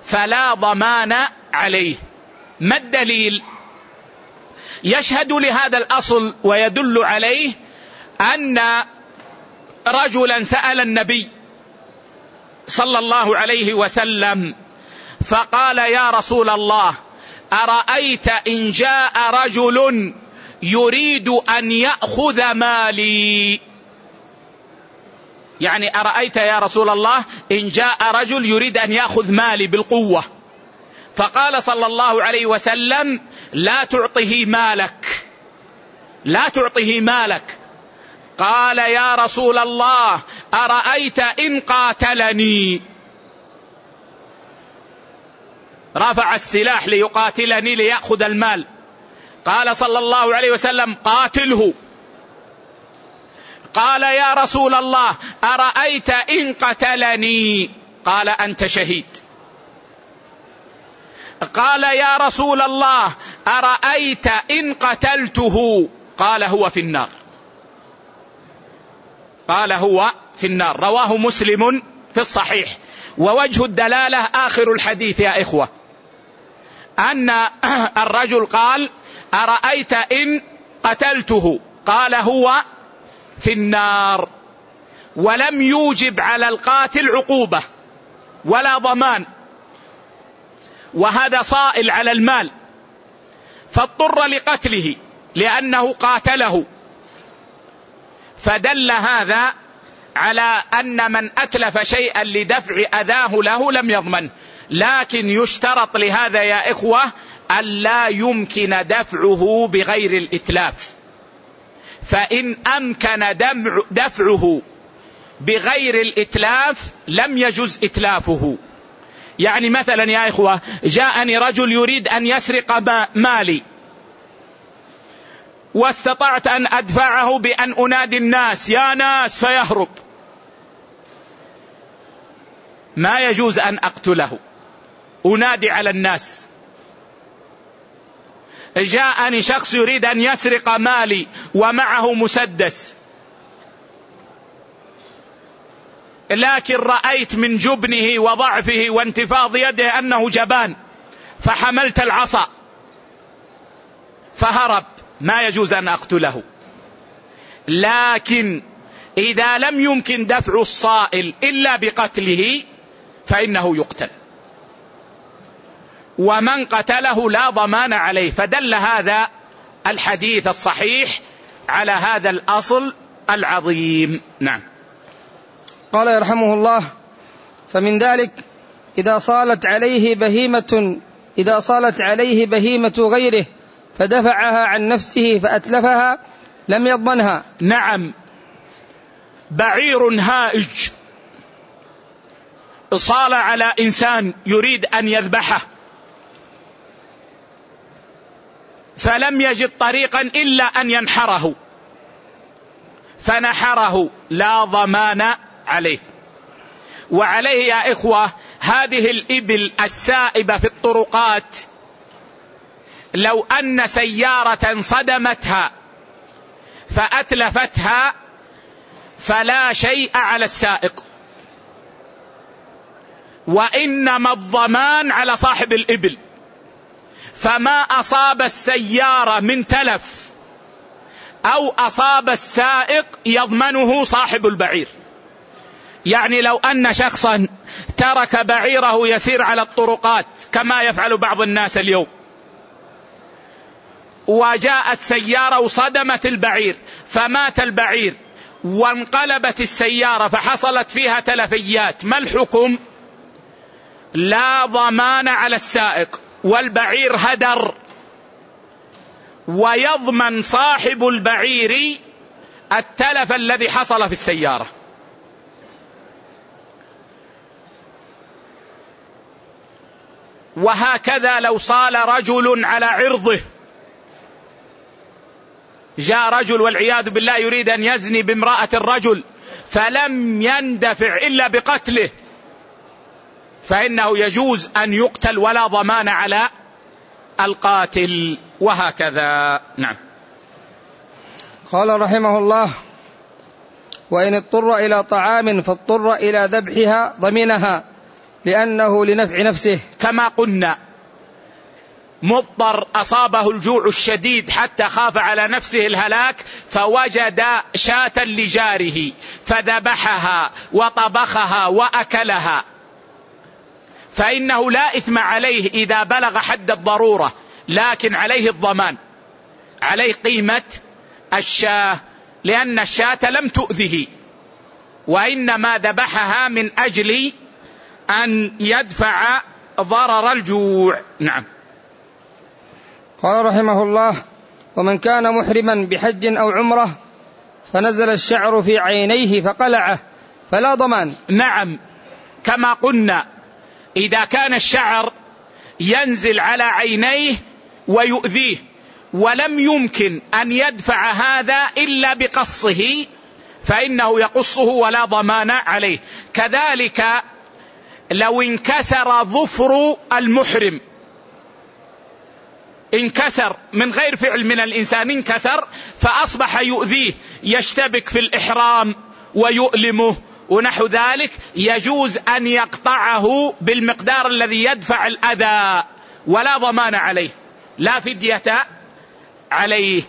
فلا ضمان عليه. ما الدليل؟ يشهد لهذا الأصل ويدل عليه أن رجلا سأل النبي صلى الله عليه وسلم فقال يا رسول الله أرأيت إن جاء رجل يريد أن يأخذ مالي؟ يعني أرأيت يا رسول الله إن جاء رجل يريد أن يأخذ مالي بالقوة. فقال صلى الله عليه وسلم لا تعطه مالك لا تعطيه مالك. قال يا رسول الله أرأيت إن قاتلني؟ رفع السلاح ليقاتلني ليأخذ المال. قال صلى الله عليه وسلم قاتله. قال يا رسول الله أرأيت إن قتلني؟ قال أنت شهيد. قال يا رسول الله أرأيت إن قتلته؟ قال هو في النار. قال هو في النار. رواه مسلم في الصحيح. ووجه الدلالة آخر الحديث يا إخوة. أن *clears throat* الرجل قال أرأيت إن قتلته؟ قال هو في النار. ولم يوجب على القاتل عقوبة ولا ضمان. وهذا صائل على المال فاضطر لقتله لأنه قاتله. فدل هذا على أن من أتلف شيئا لدفع أذاه له لم يضمن. لكن يشترط لهذا يا إخوة أن لا يمكن دفعه بغير الإتلاف. فإن أمكن دفعه بغير الإتلاف لم يجز إتلافه. يعني مثلا يا إخوة جاءني رجل يريد أن يسرق مالي. واستطعت أن أدفعه بأن أنادي الناس يا ناس فيهرب. ما يجوز أن أقتله. أنادي على الناس. جاءني شخص يريد أن يسرق مالي ومعه مسدس. لكن رأيت من جبنه وضعفه وانتفاض يده أنه جبان فحملت العصا فهرب ما يجوز أن أقتله. لكن إذا لم يمكن دفع الصائل إلا بقتله فإنه يقتل. ومن قتله لا ضمان عليه فدل هذا الحديث الصحيح على هذا الأصل العظيم. نعم. قال يرحمه الله فمن ذلك إذا صالت عليه بهيمة إذا صالت عليه بهيمة غيره فدفعها عن نفسه فأتلفها لم يضمنها. نعم. بعير هائج. صال على إنسان يريد أن يذبحه. فلم يجد طريقا إلا أن ينحره. فنحره. لا ضمان عليه. وعليه يا إخوة هذه الإبل السائبة في الطرقات. لو أن سيارة صدمتها فأتلفتها فلا شيء على السائق. وإنما الضمان على صاحب الإبل. فما أصاب السيارة من تلف أو أصاب السائق يضمنه صاحب البعير. يعني لو أن شخصا ترك بعيره يسير على الطرقات كما يفعل بعض الناس اليوم. وجاءت سيارة وصدمت البعير فمات البعير وانقلبت السيارة فحصلت فيها تلفيات. ما الحكم؟ لا ضمان على السائق والبعير هدر. ويضمن صاحب البعير التلف الذي حصل في السيارة. وهكذا لو صال رجل على عرضه. جاء رجل والعياذ بالله يريد أن يزني بامرأة الرجل فلم يندفع إلا بقتله. فإنه يجوز أن يقتل ولا ضمان على القاتل. وهكذا. نعم. قال رحمه الله وإن اضطر إلى طعام فاضطر إلى ذبحها ضمنها لأنه لنفع نفسه. كما قلنا مضطر أصابه الجوع الشديد حتى خاف على نفسه الهلاك فوجد شاة لجاره فذبحها وطبخها وأكلها. فإنه لا إثم عليه إذا بلغ حد الضرورة لكن عليه الضمان عليه قيمة الشاة لأن الشاة لم تؤذه وإنما ذبحها من أجل أن يدفع ضرر الجوع. نعم. قال رحمه الله ومن كان محرما بحج أو عمرة فنزل الشعر في عينيه فقلعه فلا ضمان. نعم. كما قلنا إذا كان الشعر ينزل على عينيه ويؤذيه ولم يمكن أن يدفع هذا إلا بقصه فإنه يقصه ولا ضمان عليه. كذلك لو انكسر ظفر المحرم. انكسر من غير فعل من الإنسان انكسر فأصبح يؤذيه يشتبك في الإحرام ويؤلمه. ونحو ذلك يجوز أن يقطعه بالمقدار الذي يدفع الأذى ولا ضمان عليه. لا فدية عليه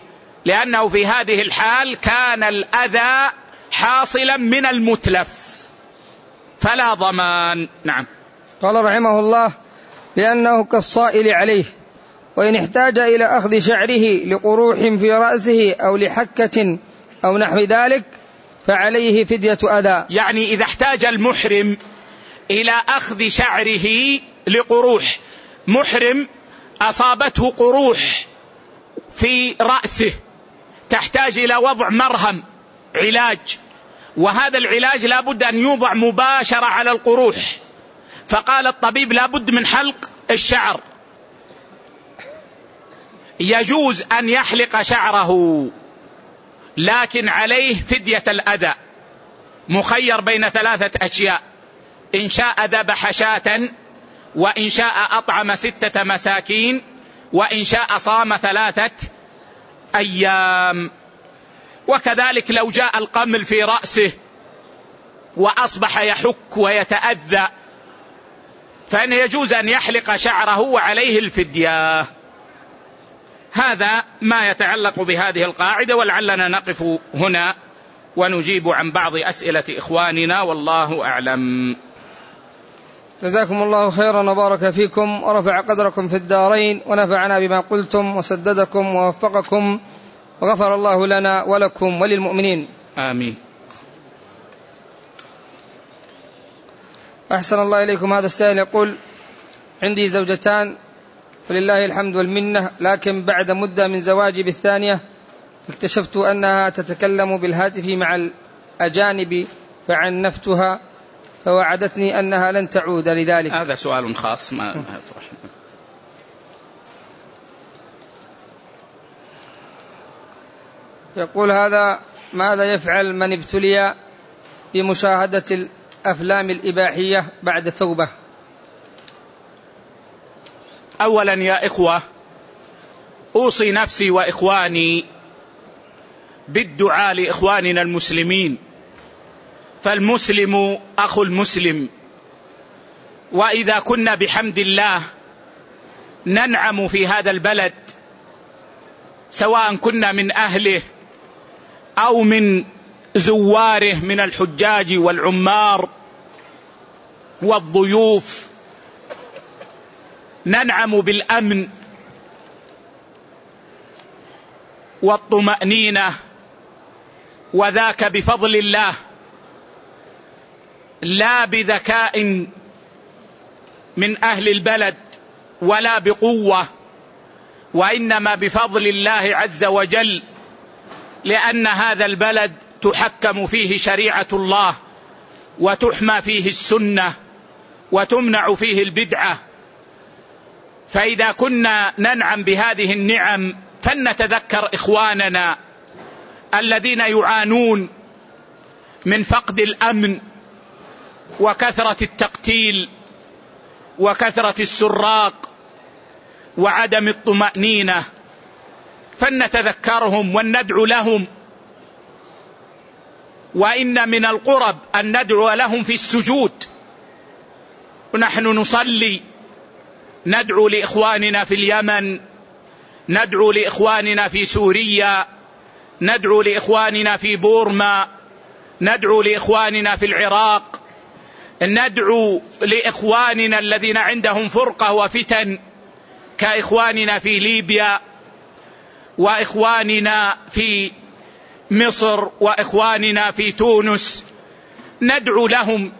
لأنه في هذه الحال كان الأذى حاصلا من المتلف. فلا ضمان. نعم. قال رحمه الله لأنه كالصائل عليه وإن احتاج إلى أخذ شعره لقروح في رأسه أو لحكة أو نحو ذلك فعليه فدية أذى. يعني إذا احتاج المحرم إلى أخذ شعره لقروح محرم أصابته قروح في رأسه تحتاج إلى وضع مرهم علاج. وهذا العلاج لابد أن يوضع مباشرة على القروح فقال الطبيب لابد من حلق الشعر. يجوز أن يحلق شعره لكن عليه فدية الأذى. مخير بين ثلاثة أشياء. إن شاء ذبح شاه وإن شاء أطعم ستة مساكين وإن شاء صام ثلاثة أيام. وكذلك لو جاء القمل في رأسه وأصبح يحك ويتأذى فإن يجوز أن يحلق شعره وعليه الفدية هذا ما يتعلق بهذه القاعدة ولعلنا نقف هنا ونجيب عن بعض أسئلة إخواننا والله أعلم. جزاكم الله خيرا وبارك فيكم ورفع قدركم في الدارين ونفعنا بما قلتم وسددكم ووفقكم وغفر الله لنا ولكم وللمؤمنين. آمين. أحسن الله إليكم هذا السائل يقول عندي زوجتان فلله الحمد والمنة لكن بعد مدة من زواجي بالثانية اكتشفت أنها تتكلم بالهاتف مع الأجانب فعنفتها فوعدتني أنها لن تعود لذلك هذا سؤال خاص ما يطرح يقول هذا ماذا يفعل من ابتلي بمشاهدة الأفلام الإباحية بعد توبة اولا يا إخوة أوصي نفسي وإخواني بالدعاء لإخواننا المسلمين. فالمسلم أخو المسلم. وإذا كنا بحمد الله ننعم في هذا البلد سواء كنا من أهله أو من زواره من الحجاج والعمار والضيوف. ننعم بالأمن والطمأنينة وذاك بفضل الله لا بذكاء من أهل البلد ولا بقوة وإنما بفضل الله عز وجل. لأن هذا البلد تحكم فيه شريعة الله وتحمى فيه السنة وتمنع فيه البدعة. فإذا كنا ننعم بهذه النعم فلنتذكر إخواننا الذين يعانون من فقد الأمن وكثرة التقتيل وكثرة السراق وعدم الطمأنينة. فلنتذكرهم وندعو لهم. وإن من القرب أن ندعو لهم في السجود. ونحن نصلي. ندعو لإخواننا في اليمن. ندعو لإخواننا في سوريا. ندعو لإخواننا في بورما. ندعو لإخواننا في العراق. ندعو لإخواننا الذين عندهم فرقة وفتن. كإخواننا في ليبيا. وإخواننا في مصر وإخواننا في تونس ندعو لهم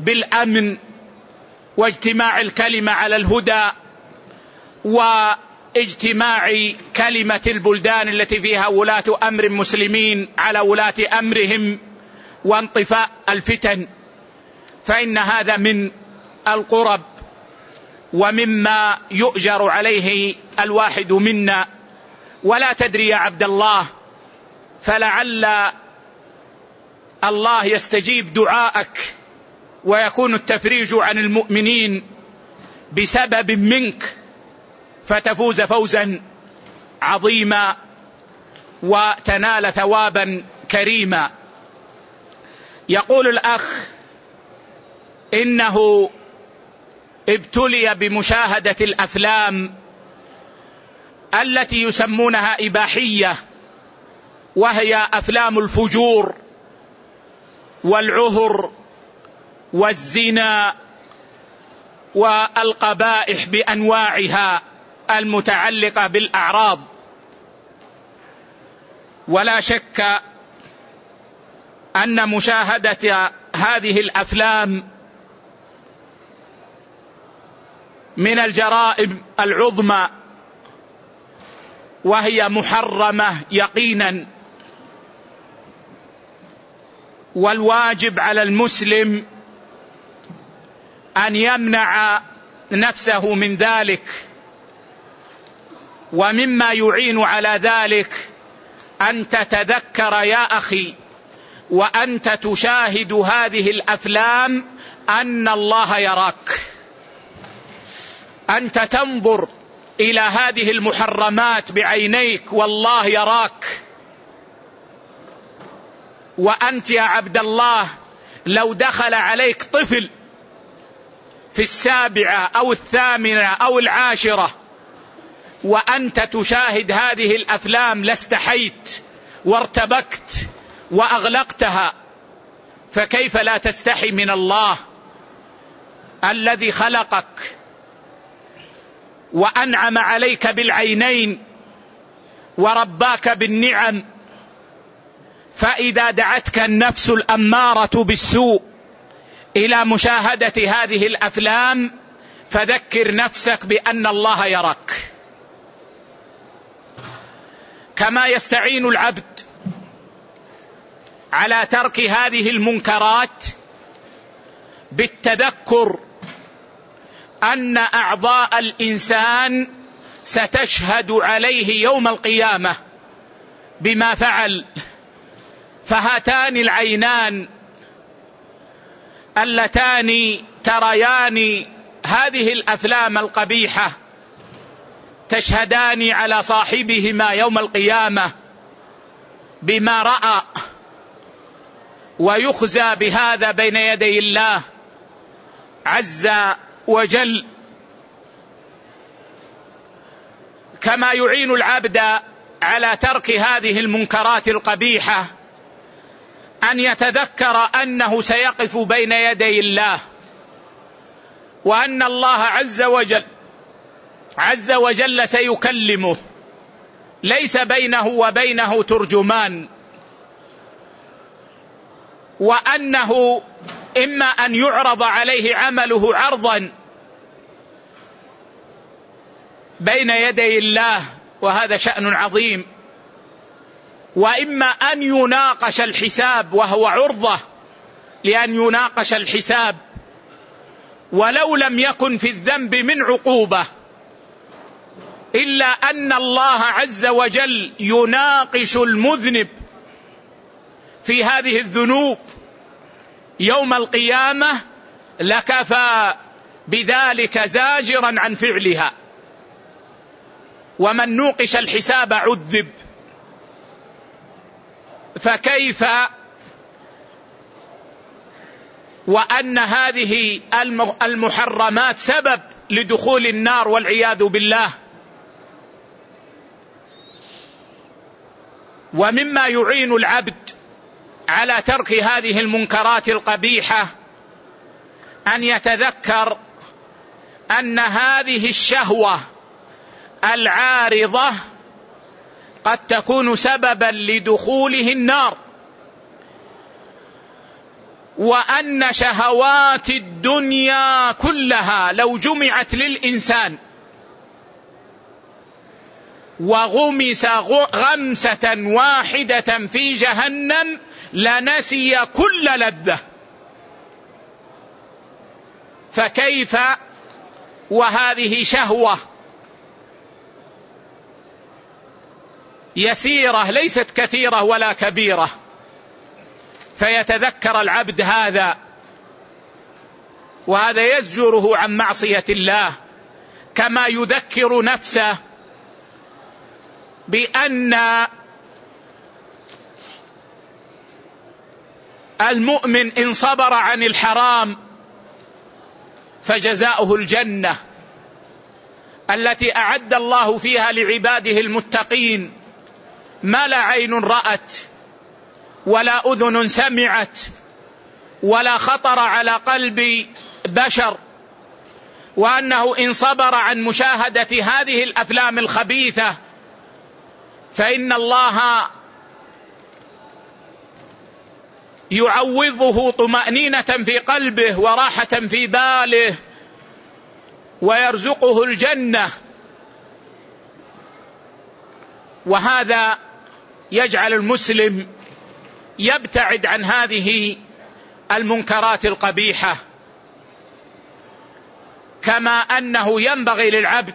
بالأمن واجتماع الكلمة على الهدى اجتماع كلمة البلدان التي فيها ولاة أمر مسلمين على ولاة أمرهم وانطفاء الفتن. فإن هذا من القرب ومما يؤجر عليه الواحد منا ولا تدري يا عبد الله فلعل الله يستجيب دعاءك ويكون التفريج عن المؤمنين بسبب منك فتفوز فوزا عظيما وتنال ثوابا كريما. يقول الأخ إنه ابتلي بمشاهدة الأفلام التي يسمونها إباحية وهي أفلام الفجور والعهر والزنا والقبائح بأنواعها المتعلقة بالأعراض. ولا شك أن مشاهدة هذه الأفلام من الجرائم العظمى وهي محرمة يقينا. والواجب على المسلم أن يمنع نفسه من ذلك. ومما يعين على ذلك أن تتذكر يا أخي وأنت تشاهد هذه الأفلام أن الله يراك. أنت تنظر إلى هذه المحرمات بعينيك والله يراك. وأنت يا عبد الله لو دخل عليك طفل في السابعة أو الثامنة أو العاشرة وأنت تشاهد هذه الأفلام لاستحيت وارتبكت وأغلقتها فكيف لا تستحي من الله الذي خلقك وأنعم عليك بالعينين ورباك بالنعم. فإذا دعتك النفس الأمارة بالسوء إلى مشاهدة هذه الأفلام فذكر نفسك بأن الله يراك. كما يستعين العبد على ترك هذه المنكرات بالتذكر أن أعضاء الإنسان ستشهد عليه يوم القيامة بما فعل. فهاتان العينان اللتان تريان هذه الأفلام القبيحة تشهدان على صاحبهما يوم القيامة بما رأى ويخزى بهذا بين يدي الله عز وجل. كما يعين العبد على ترك هذه المنكرات القبيحة أن يتذكر أنه سيقف بين يدي الله وأن الله عز وجل عز وجل سيكلمه. ليس بينه وبينه ترجمان. وأنه إما أن يعرض عليه عمله عرضا بين يدي الله وهذا شأن عظيم. وإما أن يناقش الحساب وهو عرضة لأن يناقش الحساب. ولو لم يكن في الذنب من عقوبة إلا أن الله عز وجل يناقش المذنب في هذه الذنوب. يوم القيامة لكفى بذلك زاجرا عن فعلها. ومن نوقش الحساب عذب. فكيف وأن هذه المحرمات سبب لدخول النار والعياذ بالله؟ ومما يعين العبد على ترك هذه المنكرات القبيحة أن يتذكر أن هذه الشهوة العارضة قد تكون سببا لدخوله النار وأن شهوات الدنيا كلها لو جمعت للإنسان وغمس غمسة واحدة في جهنم لنسي كل لذة. فكيف؟ وهذه شهوة يسيرة ليست كثيرة ولا كبيرة. فيتذكر العبد هذا. وهذا يزجره عن معصية الله. كما يذكر نفسه بأن المؤمن إن صبر عن الحرام فجزاؤه الجنة التي أعد الله فيها لعباده المتقين. ما لا عين رأت ولا أذن سمعت ولا خطر على قلب بشر. وأنه إن صبر عن مشاهدة هذه الأفلام الخبيثة فإن الله يعوضه طمأنينة في قلبه وراحة في باله ويرزقه الجنة. وهذا يجعل المسلم يبتعد عن هذه المنكرات القبيحة كما أنه ينبغي للعبد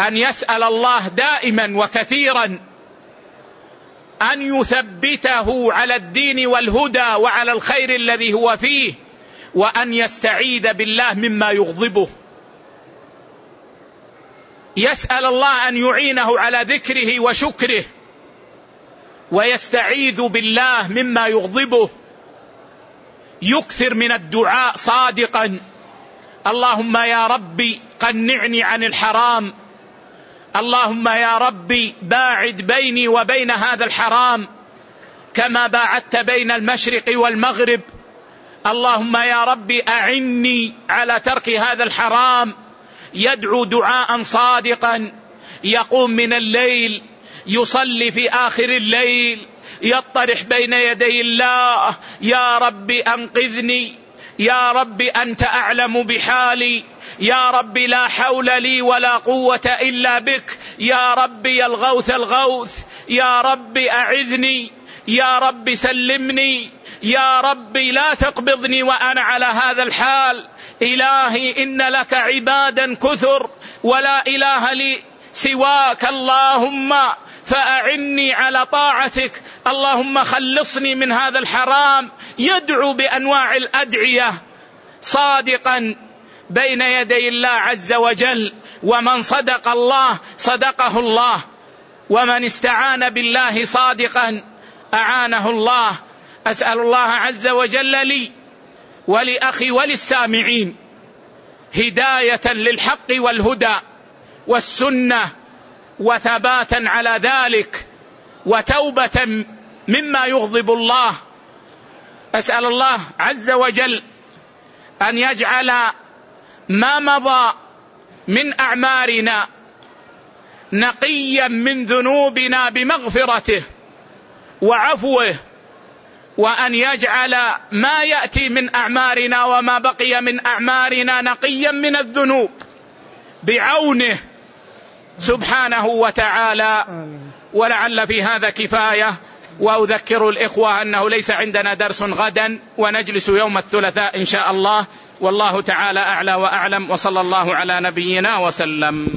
أن يسأل الله دائما وكثيرا أن يثبته على الدين والهدى وعلى الخير الذي هو فيه وأن يستعيذ بالله مما يغضبه. يسأل الله أن يعينه على ذكره وشكره ويستعيذ بالله مما يغضبه. يكثر من الدعاء صادقا. اللهم يا ربي قنعني عن الحرام. اللهم يا ربي باعد بيني وبين هذا الحرام كما باعدت بين المشرق والمغرب. اللهم يا ربي أعني على ترك هذا الحرام. يدعو دعاء صادقا. يقوم من الليل. يصلي في آخر الليل. يطرح بين يدي الله. يا رب أنقذني. يا رب أنت أعلم بحالي. يا رب لا حول لي ولا قوة إلا بك. يا رب يا الغوث الغوث. يا رب أعذني. يا رب سلمني. يا رب لا تقبضني وأنا على هذا الحال. إلهي إن لك عبادا كثر. ولا إله لي سواك اللهم. فأعني على طاعتك. اللهم خلصني من هذا الحرام. يدعو بأنواع الأدعية. صادقا بين يدي الله عز وجل. ومن صدق الله صدقه الله. ومن استعان بالله صادقا أعانه الله. أسأل الله عز وجل لي ولأخي وللسامعين هداية للحق والهدى والسنة وثباتا على ذلك وتوبة مما يغضب الله. أسأل الله عز وجل أن يجعل ما مضى من أعمارنا نقيا من ذنوبنا بمغفرته وعفوه وأن يجعل ما يأتي من أعمارنا وما بقي من أعمارنا نقيا من الذنوب بعونه سبحانه وتعالى. ولعل في هذا كفاية وأذكر الإخوة أنه ليس عندنا درس غدا ونجلس يوم الثلاثاء إن شاء الله. والله تعالى أعلى وأعلم وصلى الله على نبينا وسلم.